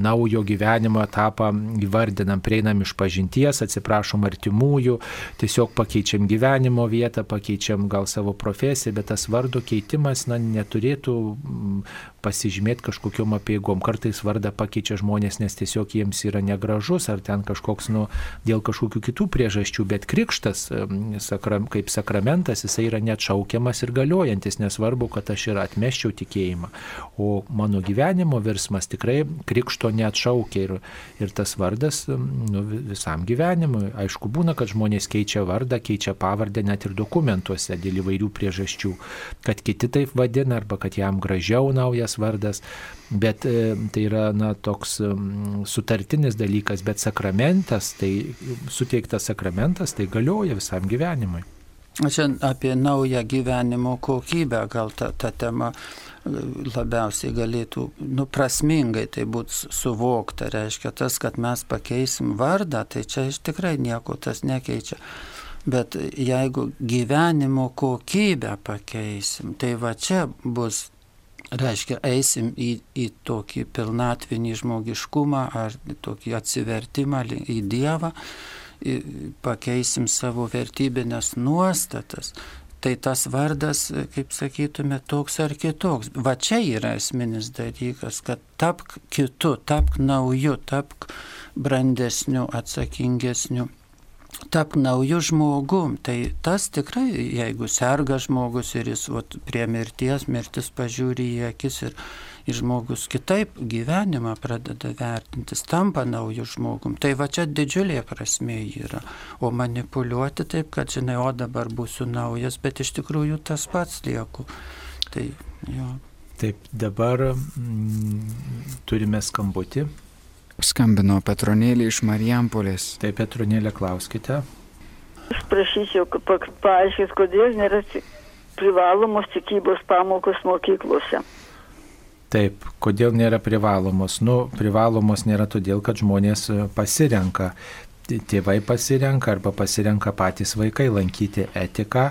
naujo gyvenimo etapą įvardinam, prieinam iš pažinties, atsiprašom artimųjų, tiesiog pakeičiam gyvenimo vietą, pakeičiam gal savo profesiją, bet tas vardo keitimas na, neturėtų pasižymėti kažkokiam apieigom. Kartais vardą pakeičia žmonės, nes tiesiog jiems yra negražus ar ten kažkoks, nu, dėl kažkokių kitų priežasčių, bet krikštas sakram, kaip sakramentas, jisai yra neatšaukiamas ir galiojantis, nesvarbu, kad aš ir atmeščiau tikėjimą. O mano gyvenimo virsmas tikrai krikšto neatšaukia ir, ir tas vardas nu, visam gyvenimui. Aišku, būna, kad žmonės keičia vardą, keičia pavardę net ir dokumentuose dėl įvairių priežasčių, kad kiti taip vadina arba kad jam gražiau naujas vardas, bet e, tai yra na, toks sutartinis dalykas, bet sakramentas, tai suteiktas sakramentas, tai galioja visam gyvenimui.
Čia apie naują gyvenimo kokybę gal ta, ta tema labiausiai galėtų, nu, prasmingai tai būtų suvokta. Reiškia tas, kad mes pakeisim vardą, tai čia iš tikrai nieko tas nekeičia. Bet jeigu gyvenimo kokybę pakeisim, tai va čia bus, reiškia, eisim į, į tokį pilnatvinį žmogiškumą ar tokį atsivertimą į Dievą, pakeisim savo vertybinės nuostatas tai tas vardas, kaip sakytume, toks ar kitoks. Va čia yra esminis dalykas, kad tapk kitu, tapk nauju, tapk brandesniu, atsakingesniu. Tapk naujų žmogum, tai tas tikrai, jeigu serga žmogus ir jis vat, prie mirties, mirtis pažiūri į akis ir ir žmogus kitaip gyvenimą pradeda vertintis, tampa naujų žmogum. Tai va čia didžiulė prasme yra. O manipuliuoti taip, kad žinai, o dabar būsiu naujas, bet iš tikrųjų tas pats lieku. Tai jo.
Taip, dabar mm, turime skambutį.
Skambino Petronėlį iš Marijampolės.
Taip, Petronėlė, klauskite.
Aš prašyčiau, kad paaiškės, kodėl nėra privalomos tikybos pamokos mokyklose.
Taip, kodėl nėra privalomos? Nu, privalomos nėra todėl, kad žmonės e, pasirenka. Tėvai pasirenka arba pasirenka patys vaikai lankyti etiką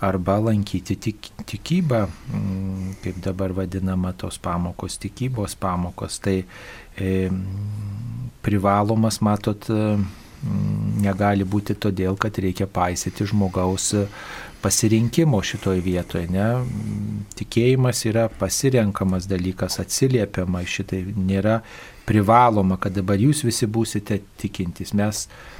arba lankyti tik, tikybą, mm, kaip dabar vadinama tos pamokos, tikybos pamokos. Tai e, privalomas, matot, e, negali būti todėl, kad reikia paisyti žmogaus pasirinkimo šitoje vietoje. Ne? Tikėjimas yra pasirenkamas dalykas, atsiliepiama šitai, nėra privaloma, kad dabar jūs visi būsite tikintys. Mes mm,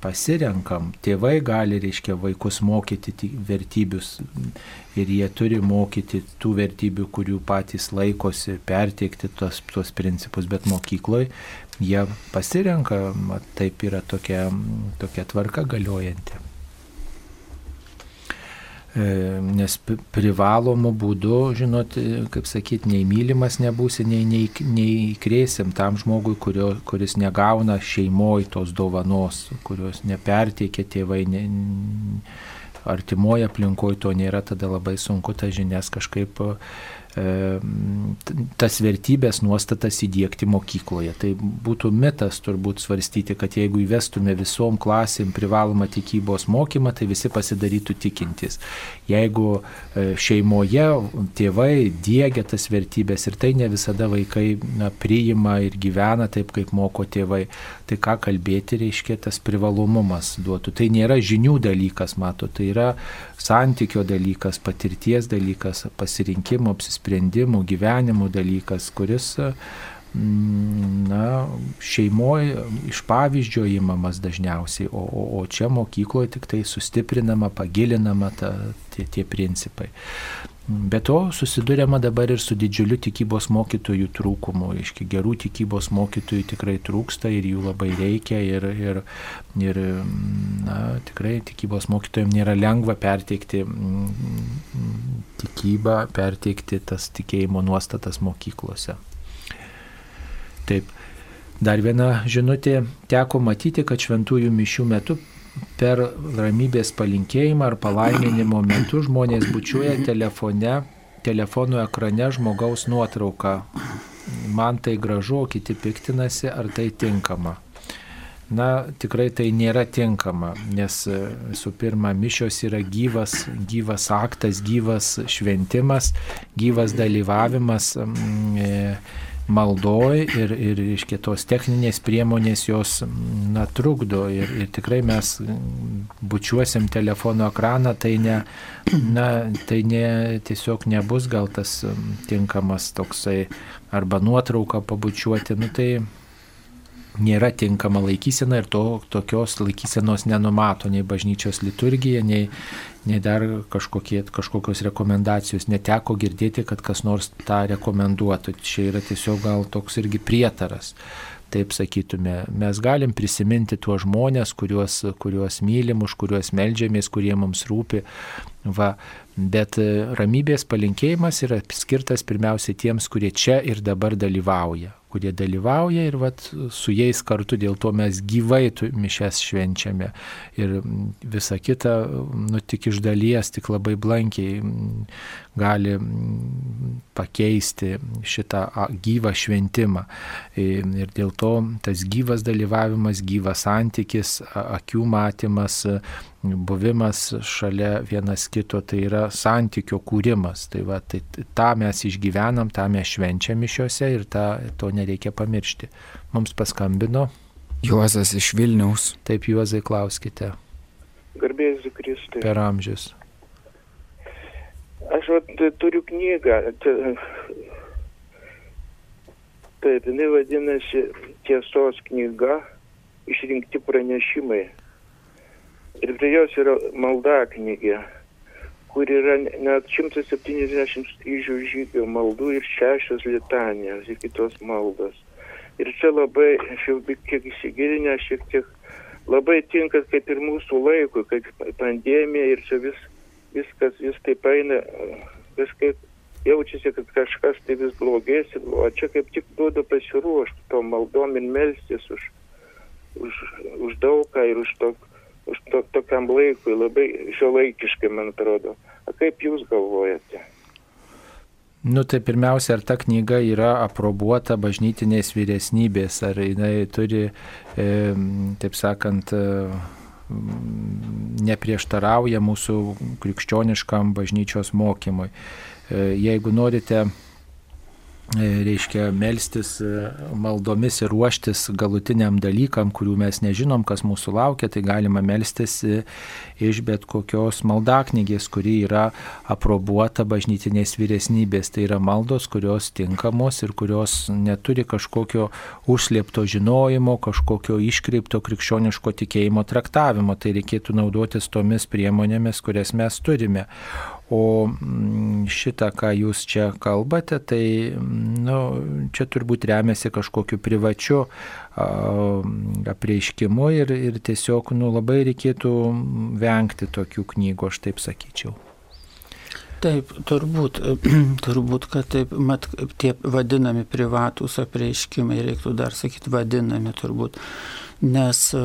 pasirenkam, tėvai gali, reiškia, vaikus mokyti vertybius. Ir jie turi mokyti tų vertybių, kurių patys laikosi, perteikti tos, tos principus, bet mokykloje jie pasirenka, taip yra tokia, tokia tvarka galiojanti. Nes privalomų būdų, žinot, kaip sakyti, nei mylimas nebūsi, nei, nei, nei krėsim tam žmogui, kurio, kuris negauna šeimoje tos dovanos, kurios neperteikia tėvai, ne, artimoje aplinkoje to nėra, tada labai sunku tas žinias kažkaip tas vertybės nuostatas įdėkti mokykloje. Tai būtų mitas turbūt svarstyti, kad jeigu įvestume visom klasėm privalomą tikybos mokymą, tai visi pasidarytų tikintis. Jeigu e, šeimoje tėvai dėgia tas vertybės ir tai ne visada vaikai na, priima ir gyvena taip, kaip moko tėvai, tai ką kalbėti reiškia tas privalomumas duotų. Tai nėra žinių dalykas, mato, tai yra santykio dalykas, patirties dalykas, pasirinkimo, apsisprendimų, gyvenimo dalykas, kuris na, šeimoje iš pavyzdžio įmamas dažniausiai, o, o, o čia mokykloje tik tai sustiprinama, pagilinama ta, tie, tie principai. Be to susidurėma dabar ir su didžiuliu tikybos mokytojų trūkumu. Iški gerų tikybos mokytojų tikrai trūksta ir jų labai reikia ir, ir, ir na, tikrai tikybos mokytojams nėra lengva perteikti tikybą, perteikti tas tikėjimo nuostatas mokyklose. Taip. Dar viena žinutė, teko matyti, kad šventųjų mišių metu per ramybės palinkėjimą ar palaiminimo metu žmonės bučiuoja telefone, telefono ekrane žmogaus nuotrauką. Man tai gražu, o kiti piktinasi, ar tai tinkama. Na, tikrai tai nėra tinkama, nes visų pirma, mišios yra gyvas, gyvas aktas, gyvas šventimas, gyvas dalyvavimas. E, maldoj ir, ir iš kitos techninės priemonės jos na, trukdo ir, ir tikrai mes bučiuosim telefono ekraną, tai, ne, na, tai ne, tiesiog nebus gal tas tinkamas toksai arba nuotrauką pabučiuoti, nu, tai nėra tinkama laikysena ir to, tokios laikysenos nenumato nei bažnyčios liturgija, nei, nei dar kažkokie, kažkokios rekomendacijos. Neteko girdėti, kad kas nors tą rekomenduotų. Čia yra tiesiog gal toks irgi prietaras. Taip sakytume, mes galim prisiminti tuos žmonės, kuriuos, kuriuos mylim, už kuriuos melžiamės, kurie mums rūpi. Va, bet ramybės palinkėjimas yra skirtas pirmiausiai tiems, kurie čia ir dabar dalyvauja kurie dalyvauja ir vat, su jais kartu dėl to mes gyvai mišes švenčiame. Ir visa kita, nu tik iš dalies, tik labai blankiai gali pakeisti šitą gyvą šventimą. Ir dėl to tas gyvas dalyvavimas, gyvas santykis, akių matymas, buvimas šalia vienas kito, tai yra santykio kūrimas. Tai, va, tai tą mes išgyvenam, tą mes švenčiam mišiuose ir tą, to nereikia pamiršti. Mums paskambino.
Juozas iš Vilniaus.
Taip, Juozai, klauskite.
Garbėsiu Kristui.
Per amžius.
Aš vat, turiu knygą. Taip, jinai vadinasi Tiesos knyga, išrinkti pranešimai. Ir prie jos yra malda knygė, kur yra net 170 kryžių žygio maldų ir šešios litanijos ir kitos maldos. Ir čia labai, aš jau kiek įsigilinę, šiek tiek labai tinka kaip ir mūsų laikui, kaip pandemija ir čia vis, viskas vis taip eina, kažkaip jaučiasi, kad kažkas tai vis blogės, o čia kaip tik duoda pasiruošti to maldom ir melstis už, už, už daugą ir už tokį už to, tokiam laikui labai šiuolaikiškai, man atrodo. A kaip jūs galvojate?
Nu tai pirmiausia, ar ta knyga yra aprobuota bažnytinės vyresnybės, ar jinai turi, e, taip sakant, e, neprieštarauja mūsų krikščioniškam bažnyčios mokymui. E, jeigu norite reiškia melstis e, maldomis ir ruoštis galutiniam dalykam, kurių mes nežinom, kas mūsų laukia, tai galima melstis e, iš bet kokios maldaknygės, kuri yra aprobuota bažnytinės vyresnybės. Tai yra maldos, kurios tinkamos ir kurios neturi kažkokio užslėpto žinojimo, kažkokio iškreipto krikščioniško tikėjimo traktavimo. Tai reikėtų naudotis tomis priemonėmis, kurias mes turime. O mm, šitą, ką jūs čia kalbate, tai nu, čia turbūt remiasi kažkokiu privačiu apreiškimu ir, ir tiesiog nu, labai reikėtų vengti tokių knygų, aš taip sakyčiau.
Taip, turbūt, turbūt, kad taip, mat, tie vadinami privatūs apreiškimai, reiktų dar sakyti vadinami turbūt, nes e,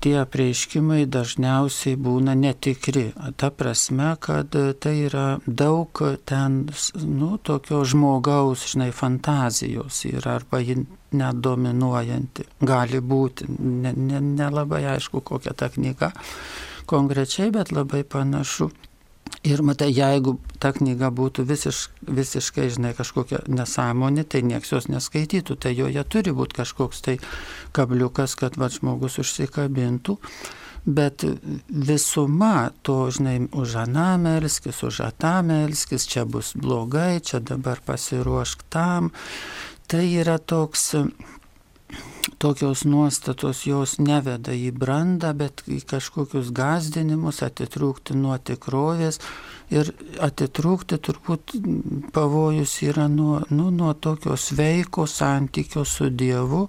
tie apreiškimai dažniausiai būna netikri. Ta prasme, kad tai yra daug ten, nu, tokio žmogaus, žinai, fantazijos yra arba ji net dominuojanti. Gali būti, nelabai ne, ne, ne aišku, kokia ta knyga konkrečiai, bet labai panašu Ir matai, jeigu ta knyga būtų visiš, visiškai, žinai, kažkokia nesąmonė, tai nieks jos neskaitytų, tai joje turi būti kažkoks tai kabliukas, kad va žmogus užsikabintų. Bet visuma to, žinai, už aną melskis, už atą melskis, čia bus blogai, čia dabar pasiruošk tam, tai yra toks tokios nuostatos jos neveda į brandą, bet į kažkokius gazdinimus, atitrūkti nuo tikrovės. Ir atitrūkti turbūt pavojus yra nuo, nu, nuo tokio sveiko santykio su Dievu,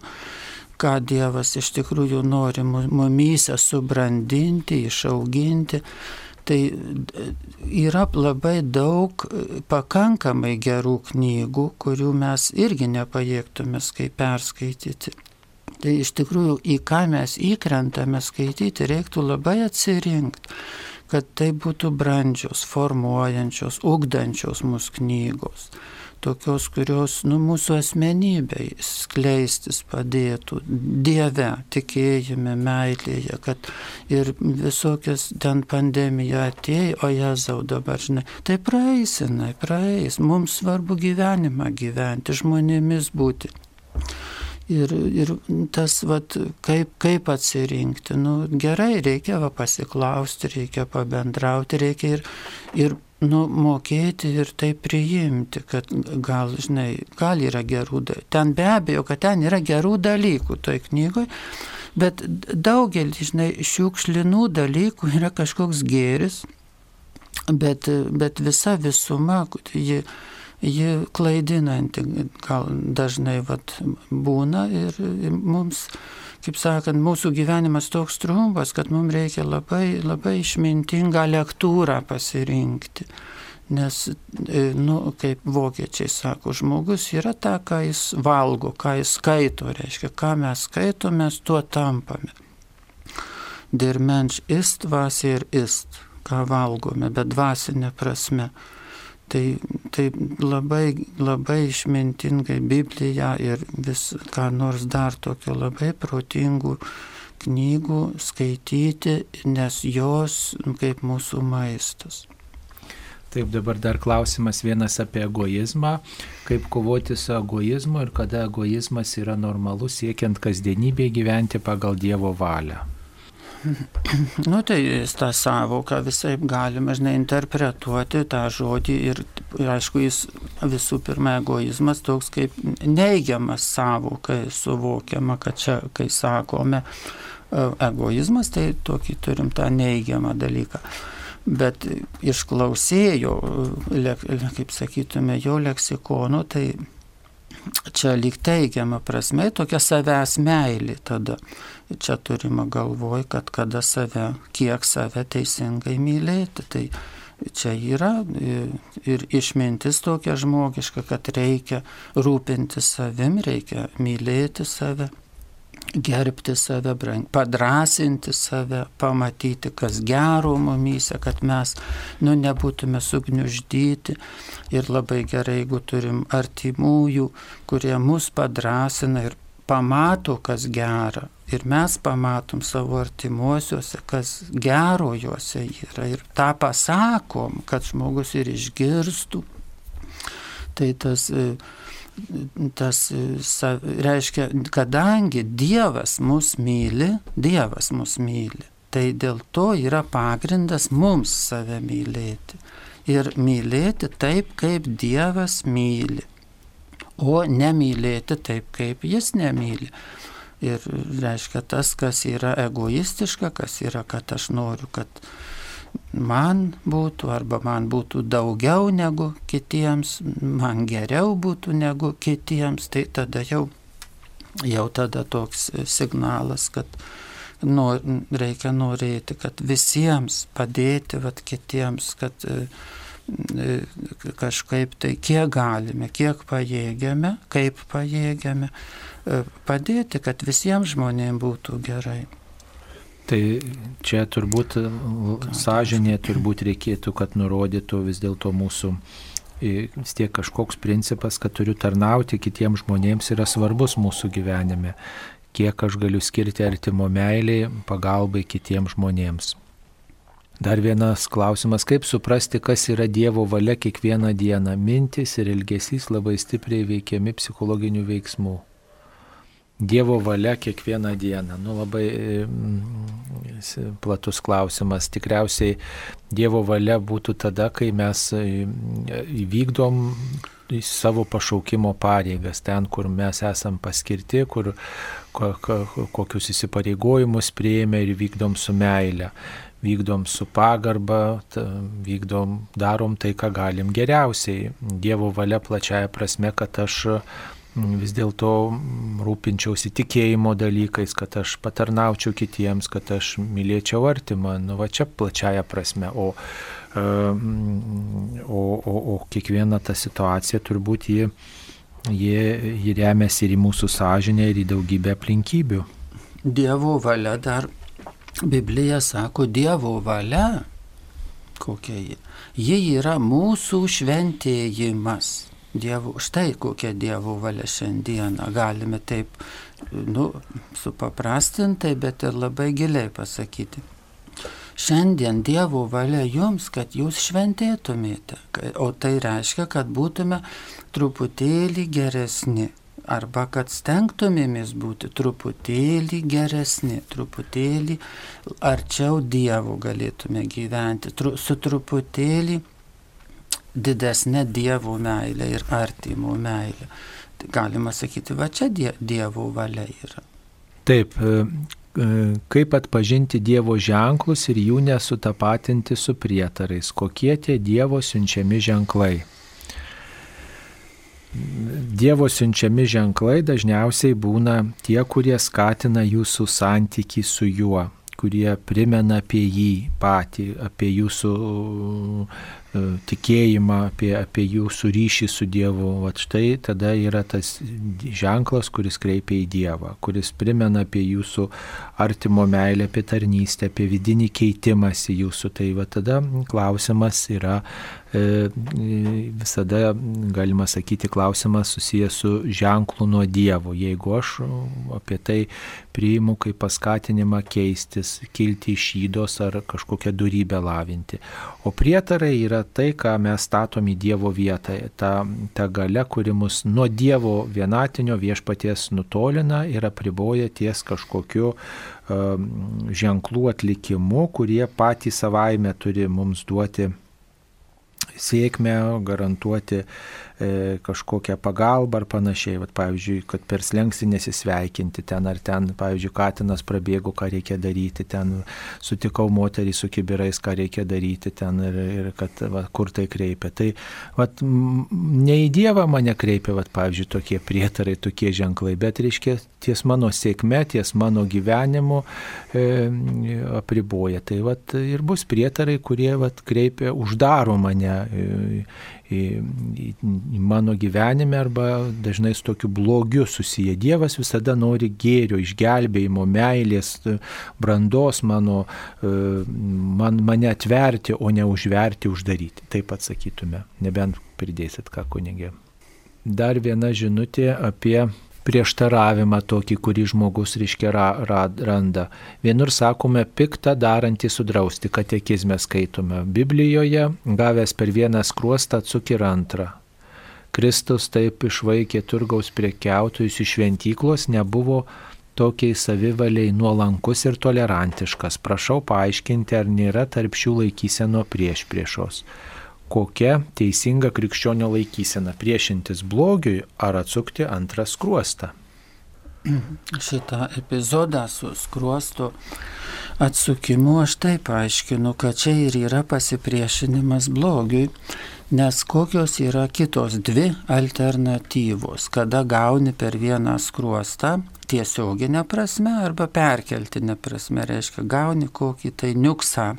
ką Dievas iš tikrųjų nori mumyse subrandinti, išauginti. Tai yra labai daug pakankamai gerų knygų, kurių mes irgi nepajėgtume kaip perskaityti. Tai iš tikrųjų, į ką mes įkrentame skaityti, reiktų labai atsirinkti, kad tai būtų brandžios, formuojančios, ugdančios mūsų knygos. Tokios, kurios nu, mūsų asmenybei skleistis padėtų Dieve, tikėjime, meilėje, kad ir visokias ten pandemija atėjo, o Jėzau dabar, žinai, tai praeis, jinai praeis, mums svarbu gyvenimą gyventi, žmonėmis būti. Ir, ir tas, vat, kaip, kaip atsirinkti, nu, gerai, reikia va, pasiklausti, reikia pabendrauti, reikia ir, ir nu, mokėti ir tai priimti, kad gal, žinai, gal yra gerų dalykų. Ten be abejo, kad ten yra gerų dalykų toj knygoje, bet daugelį, žinai, šiukšlinų dalykų yra kažkoks gėris, bet, bet visa visuma, ji ji klaidinanti gal dažnai vat, būna ir mums, kaip sakant, mūsų gyvenimas toks trumpas, kad mums reikia labai, labai išmintingą lektūrą pasirinkti. Nes, e, nu, kaip vokiečiai sako, žmogus yra ta, ką jis valgo, ką jis skaito, reiškia, ką mes skaitome, tuo tampame. Der mensch ist, was er ist, ką valgome, bet dvasinė prasme. Tai, tai labai, labai išmintingai Bibliją ir vis ką nors dar tokio labai protingų knygų skaityti, nes jos kaip mūsų maistas.
Taip, dabar dar klausimas vienas apie egoizmą, kaip kovoti su egoizmu ir kada egoizmas yra normalus siekiant kasdienybėje gyventi pagal Dievo valią.
Nu tai tą savoką visai galima, žinai, interpretuoti tą žodį ir, ir aišku, jis visų pirma egoizmas toks kaip neigiamas savoka, suvokiama, kad čia, kai sakome e, egoizmas, tai tokį turim tą neigiamą dalyką. Bet išklausėjo, kaip sakytume, jo leksikono, tai čia lyg teigiama prasme, tokia savęs meilė tada. Čia turima galvoj, kad kada save, kiek save teisingai mylėti. Tai čia yra ir išmintis tokia žmogiška, kad reikia rūpinti savim, reikia mylėti save gerbti save, padrasinti save, pamatyti, kas gero mumyse, kad mes nu, nebūtume sugniuždyti. Ir labai gerai, jeigu turim artimųjų, kurie mus padrasina ir pamato, kas gera. Ir mes pamatom savo artimuosiuose, kas gero juose yra. Ir tą pasakom, kad žmogus ir išgirstų. Tai tas e, tas reiškia, kadangi Dievas mus myli, Dievas mus myli, tai dėl to yra pagrindas mums save mylėti. Ir mylėti taip, kaip Dievas myli, o nemylėti taip, kaip Jis nemyli. Ir reiškia tas, kas yra egoistiška, kas yra, kad aš noriu, kad man būtų arba man būtų daugiau negu kitiems, man geriau būtų negu kitiems, tai tada jau, jau tada toks signalas, kad nor, reikia norėti, kad visiems padėti vat, kitiems, kad e, kažkaip tai, kiek galime, kiek pajėgiame, kaip pajėgiame, e, padėti, kad visiems žmonėms būtų gerai.
Tai čia turbūt sąžinė turbūt reikėtų, kad nurodytų vis dėlto mūsų vis tiek kažkoks principas, kad turiu tarnauti kitiems žmonėms yra svarbus mūsų gyvenime. Kiek aš galiu skirti artimo meiliai, pagalbai kitiems žmonėms. Dar vienas klausimas, kaip suprasti, kas yra Dievo valia kiekvieną dieną. Mintis ir ilgesys labai stipriai veikiami psichologinių veiksmų. Dievo valia kiekvieną dieną. Nu, labai mm, platus klausimas. Tikriausiai Dievo valia būtų tada, kai mes įvykdom savo pašaukimo pareigas, ten, kur mes esam paskirti, kur kokius įsipareigojimus prieėmė ir vykdom su meile vykdom su pagarba, vykdom, darom tai, ką galim geriausiai. Dievo valia plačiaja prasme, kad aš vis dėlto rūpinčiausi tikėjimo dalykais, kad aš patarnaučiau kitiems, kad aš mylėčiau artimą, nu va čia plačiaja prasme. O, e, o, o, o kiekviena ta situacija turbūt ji, ji, ji remiasi ir į mūsų sąžinę, ir į daugybę aplinkybių.
Dievo valia dar Biblija sako Dievo valia, kokia ji. Ji yra mūsų šventėjimas. Dievo, štai kokia Dievo valia šiandieną. Galime taip, nu, supaprastintai, bet ir labai giliai pasakyti. Šiandien Dievo valia jums, kad jūs šventėtumėte. O tai reiškia, kad būtume truputėlį geresni arba kad stengtumėmės būti truputėlį geresni, truputėlį arčiau Dievo galėtume gyventi, tru, su truputėlį didesnė Dievo meilė ir artimo meilė. Tai galima sakyti, va čia die, Dievo valia yra.
Taip, e, e, kaip atpažinti Dievo ženklus ir jų nesutapatinti su prietarais, kokie tie Dievo siunčiami ženklai. Dievo siunčiami ženklai dažniausiai būna tie, kurie skatina jūsų santyki su juo, kurie primena apie jį patį, apie jūsų tikėjimą, apie, apie jūsų ryšį su Dievu. Vat štai tada yra tas ženklas, kuris kreipia į Dievą, kuris primena apie jūsų artimo meilę, apie tarnystę, apie vidinį keitimąsi jūsų. Tai va tada klausimas yra e, visada, galima sakyti, klausimas susijęs su ženklu nuo Dievo. Jeigu aš apie tai priimu kaip paskatinimą keistis, kilti iš įdos ar kažkokią darybę lavinti. O prietarai yra yra tai, ką mes statom į Dievo vietą. Ta, ta gale, kuri mus nuo Dievo vienatinio viešpaties nutolina ir apriboja ties kažkokiu um, ženklų atlikimu, kurie patys savaime turi mums duoti sėkmę, garantuoti e, kažkokią pagalbą ar panašiai. Vat, pavyzdžiui, kad per slengsti nesisveikinti ten ar ten, pavyzdžiui, katinas prabėgo, ką reikia daryti, ten sutikau moterį su kibirais, ką reikia daryti ten ir, ir kad, va, kur tai kreipia. Tai vat, ne į Dievą mane kreipia, vat, pavyzdžiui, tokie prietarai, tokie ženklai, bet reiškia ties mano sėkme, ties mano gyvenimu e, apriboja. Tai vat, ir bus prietarai, kurie vat, kreipia, uždaro mane į mano gyvenime arba dažnai su tokiu blogiu susiję. Dievas visada nori gėrio, išgelbėjimo, meilės, brandos mano, man, mane atverti, o ne užverti, uždaryti. Taip atsakytume, nebent pridėsit ką kunigė. Dar viena žinutė apie prieštaravimą tokį, kurį žmogus reiškia ra, ra, randa. Vienur sakome, piktą darantį sudrausti, katekizme skaitome. Biblijoje, gavęs per vieną skruostą, atsuk ir antrą. Kristus taip išvaikė turgaus priekiautojus iš šventyklos, nebuvo tokiai savivaliai nuolankus ir tolerantiškas. Prašau paaiškinti, ar nėra tarp šių laikyseno prieš priešos kokia teisinga krikščionio laikysena - priešintis blogiui ar atsukti antrą skruostą.
Šitą epizodą su skruostu atsukimu aš taip aiškinu, kad čia ir yra pasipriešinimas blogiui, nes kokios yra kitos dvi alternatyvos, kada gauni per vieną skruostą tiesioginę prasme arba perkeltinę prasme, reiškia gauni kokį tai niuksą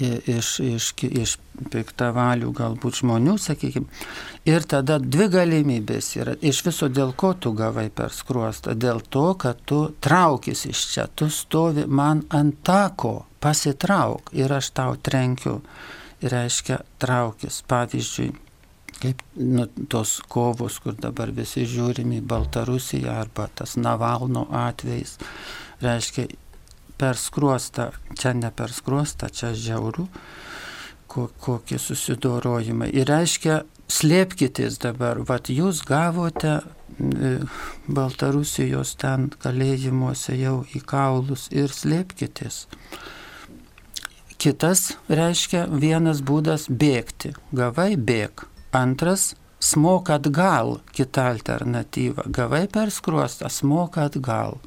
iš, iš, iš piktavalių galbūt žmonių, sakykime. Ir tada dvi galimybės yra. Iš viso dėl ko tu gavai per skruostą? Dėl to, kad tu traukis iš čia, tu stovi man ant tako, pasitrauk ir aš tau trenkiu. Ir reiškia traukis. Pavyzdžiui, kaip nu, tos kovos, kur dabar visi žiūrime į Baltarusiją arba tas Navalno atvejs. Reiškia, per skruostą, čia ne per skruostą, čia žiaurų, kokie susidorojimai. Ir reiškia, slėpkitės dabar, vad jūs gavote e, Baltarusijos ten kalėjimuose jau į kaulus ir slėpkitės. Kitas reiškia vienas būdas bėgti. Gavai bėg. Antras smok atgal, kita alternatyva. Gavai per skruostą, smok atgal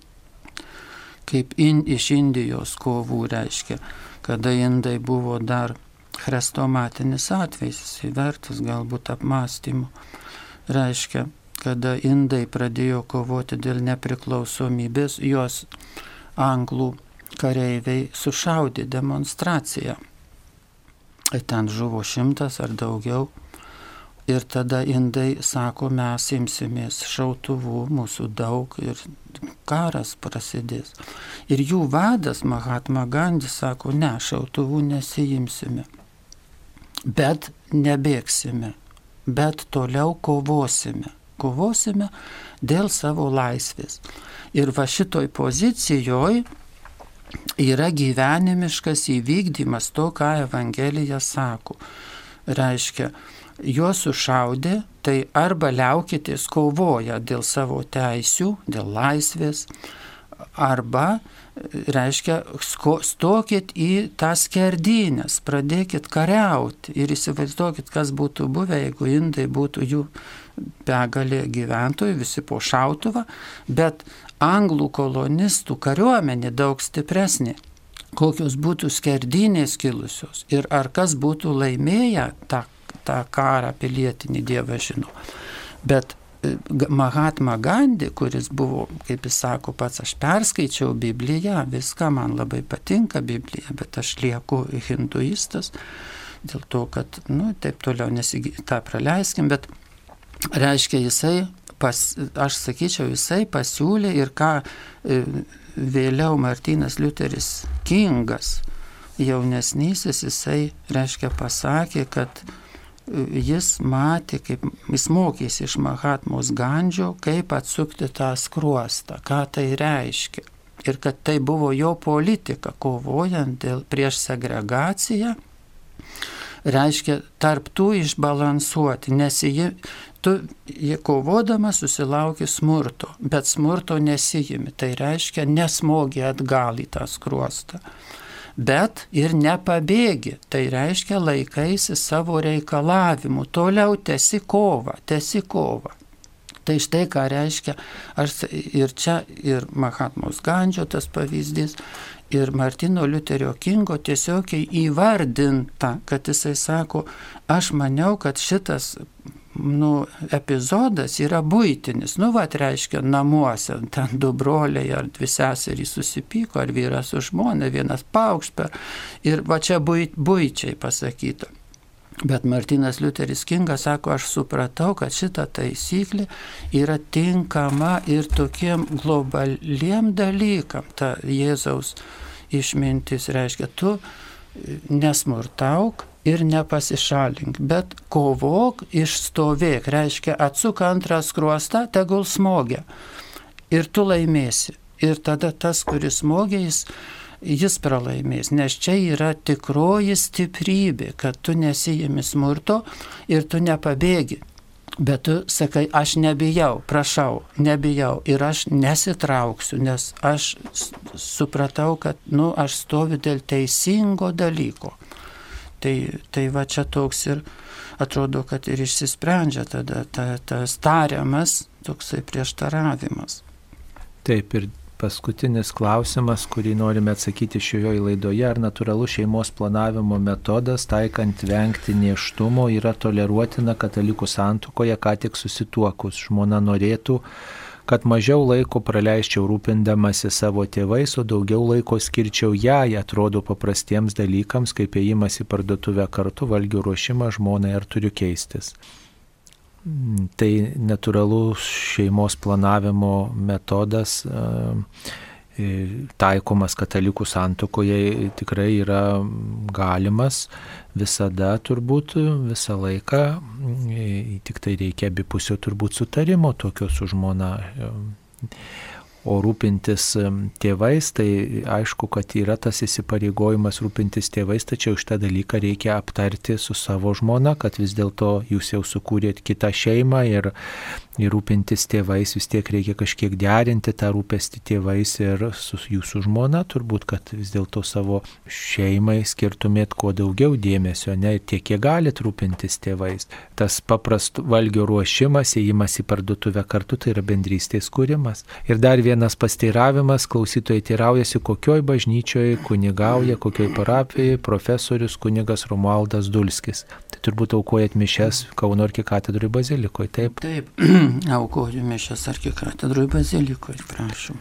kaip in, iš Indijos kovų reiškia, kada indai buvo dar chrestomatinis atvejs, jis vertas galbūt apmąstymų, reiškia, kada indai pradėjo kovoti dėl nepriklausomybės, juos anglų kareiviai sušaudė demonstraciją. Ten žuvo šimtas ar daugiau Ir tada indai sako, mes imsimės šautuvų, mūsų daug ir karas prasidės. Ir jų vadas Mahatma Gandhi sako, ne, šautuvų nesijimsime. Bet nebėgsime, bet toliau kovosime. Kovosime dėl savo laisvės. Ir va šitoj pozicijoje yra gyvenimiškas įvykdymas to, ką Evangelija sako. Reiškia, juos sušaudė, tai arba liaukitės kovoja dėl savo teisių, dėl laisvės, arba, reiškia, stokit į tas skerdynės, pradėkit kariauti ir įsivaizduokit, kas būtų buvę, jeigu indai būtų jų begalė gyventojų, visi po šautuvą, bet anglų kolonistų kariuomenė daug stipresnė. Kokios būtų skerdynės kilusios ir ar kas būtų laimėję tą tą karą pilietinį Dievą žino. Bet e, Mahatma Gandhi, kuris buvo, kaip jis sako pats, aš perskaičiau Bibliją, viską man labai patinka Biblija, bet aš lieku hinduistas, dėl to, kad, nu, taip toliau nesigi, tą praleiskim, bet reiškia jisai, pas, aš sakyčiau, jisai pasiūlė ir ką e, vėliau Martinas Liuteris Kingas, jaunesnysis, jisai, reiškia, pasakė, kad jis matė, kaip jis mokėsi iš Mahatmos Gandžio, kaip atsukti tą skruostą, ką tai reiškia. Ir kad tai buvo jo politika, kovojant dėl prieš segregaciją, reiškia tarptų išbalansuoti, nes jie, tu jie kovodama susilauki smurto, bet smurto nesijimi, tai reiškia nesmogi atgal į tą skruostą bet ir nepabėgi. Tai reiškia laikaisi savo reikalavimų, toliau tesi kova, tesi kova. Tai štai ką reiškia, aš ir čia, ir Mahatmos Gandžio tas pavyzdys, ir Martino Liuterio Kingo tiesiog įvardinta, kad jisai sako, aš maniau, kad šitas nu, epizodas yra būtinis. Nu, va, reiškia, namuose ten du broliai ar dvi seserys susipyko, ar vyras su žmona, vienas paukšpė. Ir va čia būčiai pasakyta. Bet Martinas Liuteris Kingas sako, aš supratau, kad šita taisyklė yra tinkama ir tokiem globaliem dalykam. Ta Jėzaus išmintis reiškia, tu nesmurtauk, ir nepasišalink, bet kovok, išstovėk, reiškia atsuk antrą skruostą, tegul smogia. Ir tu laimėsi. Ir tada tas, kuris smogia, jis, jis pralaimės, nes čia yra tikroji stiprybė, kad tu nesijimi smurto ir tu nepabėgi. Bet tu sakai, aš nebijau, prašau, nebijau ir aš nesitrauksiu, nes aš supratau, kad, nu, aš stoviu dėl teisingo dalyko. Tai, tai va čia toks ir atrodo, kad ir išsisprendžia tada ta, tas tariamas toksai prieštaravimas.
Taip ir paskutinis klausimas, kurį norime atsakyti šioje laidoje, ar natūralus šeimos planavimo metodas, taikant vengti neštumo, yra toleruotina katalikų santukoje, ką tik susituokus. Žmona norėtų, kad mažiau laiko praleisčiau rūpindamasi savo tėvais, o daugiau laiko skirčiau jai, atrodo paprastiems dalykams, kaip ėjimas į parduotuvę kartu, valgių ruošimą žmonai ar turiu keistis. Tai natūralus šeimos planavimo metodas taikomas katalikų santokoje tikrai yra galimas visada turbūt, visą laiką, tik tai reikia abipusio turbūt sutarimo tokio su žmona. O rūpintis tėvais, tai aišku, kad yra tas įsipareigojimas rūpintis tėvais, tačiau šitą dalyką reikia aptarti su savo žmona, kad vis dėlto jūs jau sukūrėt kitą šeimą ir ir rūpintis tėvais vis tiek reikia kažkiek derinti tą rūpestį tėvais ir su jūsų žmona, turbūt, kad vis dėlto savo šeimai skirtumėt kuo daugiau dėmesio, ne tiek, kiek galite rūpintis tėvais. Tas paprastų valgio ruošimas, įėjimas į parduotuvę kartu, tai yra bendrystės kūrimas. Ir dar vienas pasteiravimas, klausytojai teiraujasi, kokioj bažnyčioje kunigauja, kokioj parapijoje profesorius kunigas Romualdas Dulskis. Tai turbūt aukojat mišes Kauno arkikatedrui bazilikoje, taip?
Taip, aukoju mišes arkikatedrui bazilikoje, prašau.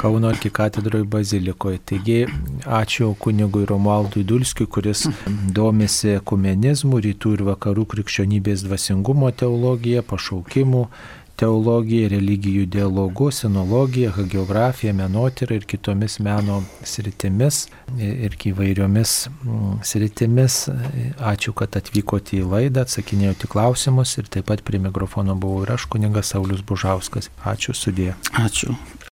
Kauno arkikatedroje bazilikoje. Taigi ačiū kunigui Romualdui Dulskiui, kuris domisi kumenizmu, rytų ir vakarų krikščionybės dvasingumo teologija, pašaukimų teologija, religijų dialogu, sinologija, hagiografija, menotyra ir kitomis meno sritimis ir įvairiomis sritimis. Ačiū, kad atvykote į laidą, atsakinėjote klausimus ir taip pat prie mikrofono buvau ir aš, kuningas Saulis Bužauskas. Ačiū sudė.
Ačiū.